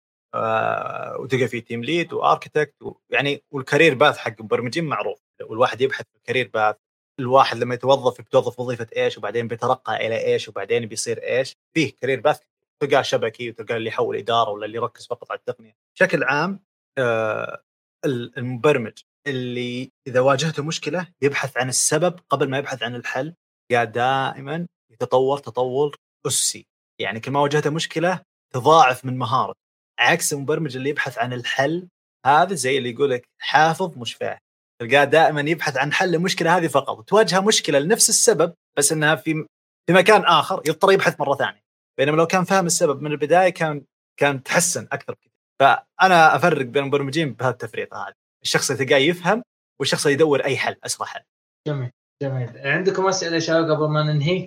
وتلقى في team lead و architect يعني وال career path حق المبرمجين معروف. والواحد يبحث في ال career path الواحد لما يتوظف بيتوظف وظيفة إيش وبعدين بيترقى إلى إيش وبعدين بيصير إيش؟ فيه career path تلقاه شبكي وتلقاه اللي يحول إدارة ولا اللي يركز فقط على التقنية. بشكل عام آه المبرمج اللي إذا واجهته مشكلة يبحث عن السبب قبل ما يبحث عن الحل قاعد دائما يتطور تطور أسسي. يعني كل ما واجهته مشكلة تضاعف من مهارته عكس المبرمج اللي يبحث عن الحل هذا زي اللي يقول لك حافظ مش فاهم تلقاه دائما يبحث عن حل المشكلة هذه فقط. تواجهه مشكلة لنفس السبب بس إنها في في مكان آخر يضطر يبحث مرة ثانية. بينما لو كان فاهم السبب من البداية كان كان تحسن أكثر بكثير. فأنا أفرق بين المبرمجين بهذه التفريطه هذه الشخص اللي تلقاه يفهم والشخص اللي يدور أي حل أسرع حل. جميل جميل. عندكم أسئلة شباب قبل ما ننهي؟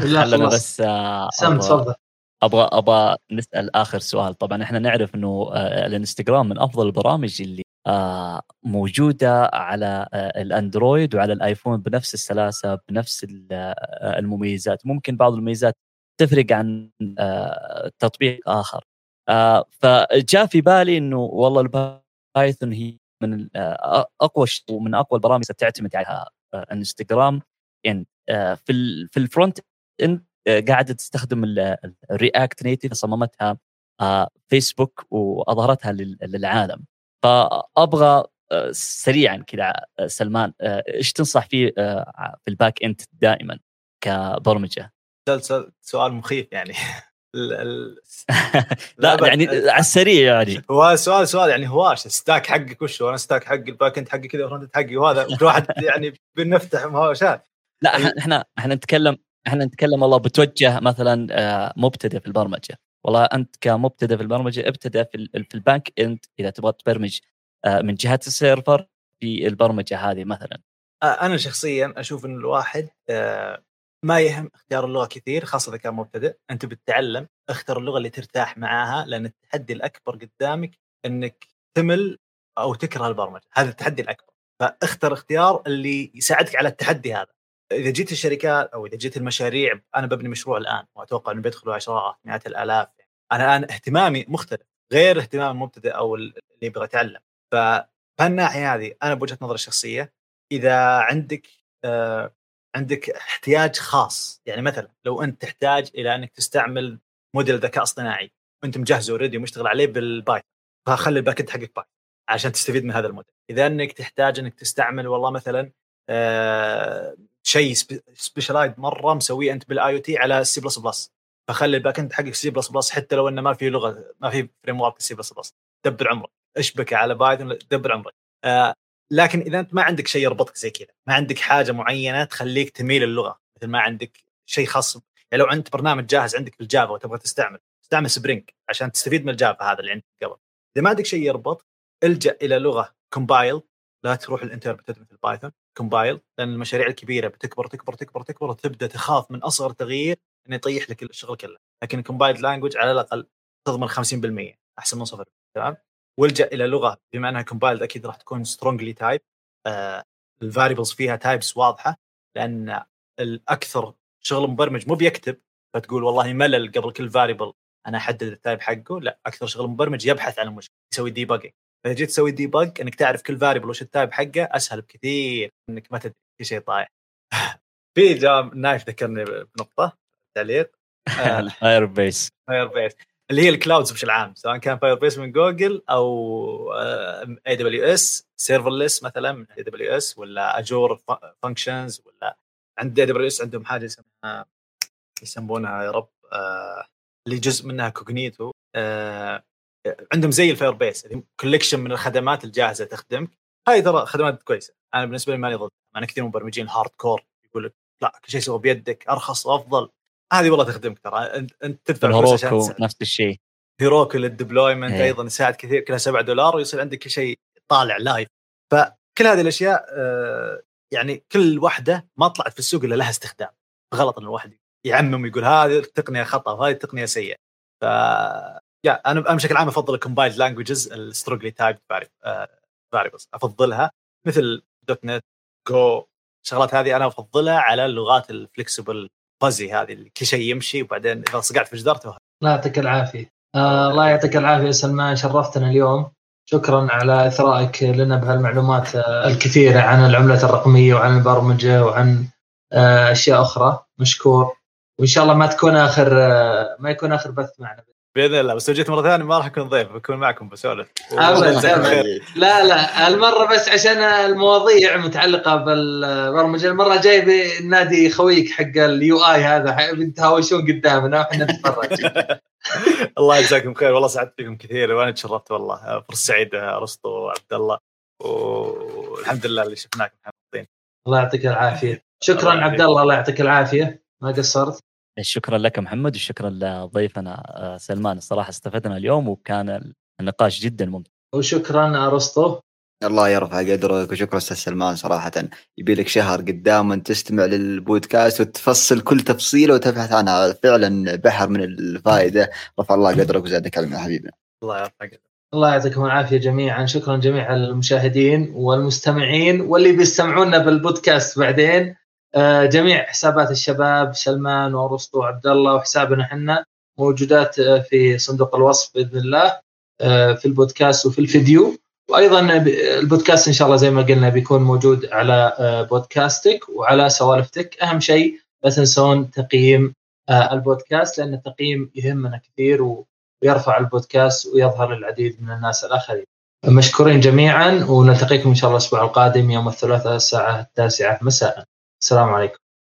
خلنا بس آه، سم تفضل. أبغى أبغى نسأل آخر سؤال. طبعا إحنا نعرف إنه آه، الإنستغرام من أفضل البرامج اللي آه، موجودة على آه، الأندرويد وعلى الآيفون بنفس السلاسة بنفس المميزات. ممكن بعض المميزات تفرق عن تطبيق آخر. فجاء في بالي إنه والله ال Python هي من أقوى ومن أقوى البرامج تعتمد عليها إنستغرام. يعني في في ال front end قاعدة تستخدم ال React Native صممتها فيسبوك وأظهرتها للعالم. فأبغى سريعا كذا سلمان إيش تنصح فيه في ال back end دائما كبرمجة؟ سؤال مخيف يعني. *laughs* *laughs* لا, لا يعني على السريع يعني. هو سؤال سؤال يعني هواش ال stack حقك وش هو؟ أنا stack حقي ال back end حقي كذا وال front حقي وهذا كل واحد يعني بنفتح مهاوشات لا إحنا إحنا نتكلم إحنا نتكلم والله بتوجه مثلا آه، مبتدئ في البرمجة. والله أنت كمبتدئ في البرمجة ابتدى في ال back end إذا تبغى تبرمج آه، من جهة ال server في البرمجة هذه مثلا. أنا شخصيا أشوف إن الواحد ما يهم اختيار اللغة كثير خاصة إذا كان مبتدئ. أنت بتتعلم اختر اللغة اللي ترتاح معاها لأن التحدي الأكبر قدامك إنك تمل أو تكره البرمجة. هذا التحدي الأكبر. فاختر اختيار اللي يساعدك على التحدي هذا. إذا جيت الشركات أو إذا جيت المشاريع أنا ببني مشروع الآن وأتوقع إنه بيدخلوا عشرات مئات الآلاف. أنا الآن اهتمامي مختلف غير اهتمام المبتدئ أو اللي يبغى يتعلم فالناحيه هذه أنا بوجهة نظري الشخصية إذا عندك آه عندك احتياج خاص يعني مثلا لو أنت تحتاج إلى أنك تستعمل موديل ذكاء اصطناعي وانت مجهزه already ومشتغل عليه بال Python فخلي ال back end حقك Python عشان تستفيد من هذا الموديل إذا أنك تحتاج أنك تستعمل والله مثلا آه شيء specialized مرة مسويه أنت بال IoT على السي بلس بلس فخلي ال back end حقك سي بلس بلس حتى لو إنه ما في لغة ما في framework C++ دبر عمرك. اشبك على Python دبر عمرك. آه لكن إذا أنت ما عندك شيء يربطك زي كذا ما عندك حاجة معينة تخليك تميل اللغة مثل ما عندك شيء خاص. يعني لو عندك برنامج جاهز عندك بال Java وتبغى تستعمل استعمل Spring عشان تستفيد من ال Java هذا اللي عندك قبل. إذا ما عندك شيء يربط إلجأ إلى لغة compiled لا تروح ال interpreter مثل Python compiled لأن المشاريع الكبيرة بتكبر تكبر تكبر تكبر وتبدا تخاف من أصغر تغيير إنه يطيح لك الشغل كله. لكن compiled language على الأقل تضمن 50% أحسن من صفر تمام؟ والجأ إلى لغة بما أنها compiled أكيد راح تكون strongly typed ال variables فيها types واضحة لأن الأكثر شغل مبرمج مو بيكتب فتقول والله ملل قبل كل variable أنا أحدد ال type حقه لا أكثر شغل مبرمج يبحث عن المشكلة يسوي debugging فاذا جيت تسوي debug إنك تعرف كل variable وش ال type حقه أسهل بكثير إنك ما تدري *laughs* في شيء طايح. في جواب نايف ذكرني بنقطة تعليق. Firebase Firebase اللي هي ال clouds بشكل عام سواء كان Firebase من جوجل أو AWS serverless مثلا من AWS ولا Azure Functions ولا عند AWS عندهم حاجة اسمها يسمونها يا رب آه اللي جزء منها Cognito آه عندهم زي ال Firebase collection من الخدمات الجاهزة تخدمك. هاي ترى خدمات كويسة. أنا بالنسبة لي ماني ضد. أنا كثير مبرمجين hardcore يقول لك لا كل شيء سوى بيدك أرخص وافضل هذه والله تخدمك ترى. أنت تدفع فلوس عشان نفس الشيء. هيروكو لل deployment إيه. أيضا يساعد كثير كلها 7 دولار ويصير عندك كل شيء طالع live فكل هذه الأشياء آه، يعني كل واحدة ما طلعت في السوق إلا لها استخدام. غلط إن الواحد يعمم ويقول هذه التقنية خطأ وهذه التقنية سيئة. ف يا أنا بشكل عام أفضل ال compiled languages ال strongly typed variables أفضلها مثل .NET Go الشغلات هذه أنا أفضلها على اللغات ال flexible fuzzy هذه اللي كل شيء يمشي وبعدين إذا صقعت في جدار الله يعطيك العافية. آه الله يعطيك العافية سلمان شرفتنا اليوم. شكرا على إثرائك لنا بهالمعلومات آه، الكثيرة عن العملة الرقمية وعن البرمجة وعن آه أشياء أخرى. مشكور. وإن شاء الله ما تكون آخر آه ما يكون آخر بث معنا. بإذن الله بس لو جيت مرة ثانية ما راح أكون ضيف بكون معكم بسولف لا لا المرة بس عشان المواضيع متعلقة بالبرمجة المرة جايب نادي خويك حق اليو اي هذا بنتهاوشون قدامنا وإحنا نتفرج. *laughs* الله يجزاكم خير. والله سعدت فيكم كثير وأنا تشرفت والله. فرصه سعيده أرسطو وعبد الله والحمد لله اللي شفناكم. محبطين الله يعطيك العافية. شكرا عبد الله الله يعطيك العافية. ما قصرت؟ شكرا لك محمد وشكرا لضيفنا آه، سلمان. الصراحة استفدنا اليوم وكان النقاش جدا ممتع. وشكرا أرسطو. الله يرفع قدرك وشكرا أستاذ سلمان صراحة. يبي لك شهر قدام ان تستمع للبودكاست وتفصل كل تفصيله وتبحث عنها فعلا بحر من الفائدة. رفع الله قدرك وزادك علم يا حبيبنا الله يرفع قدرك الله يعطيكم العافية جميعا. شكرا جميع المشاهدين والمستمعين واللي بيستمعونا بالبودكاست بعدين. جميع حسابات الشباب سلمان وأرسطو وعبد الله وحسابنا إحنا موجودات آه، في صندوق الوصف بإذن الله آه، في البودكاست وفي الفيديو وأيضا البودكاست إن شاء الله زي ما قلنا بيكون موجود على بودكاستك وعلى سوالفتك أهم شيء لا تنسون تقييم البودكاست لأن التقييم يهمنا كثير ويرفع البودكاست ويظهر للعديد من الناس الآخرين. مشكورين جميعا ونلتقيكم إن شاء الله الأسبوع القادم يوم الثلاثاء الساعة التاسعة مساء. السلام عليكم.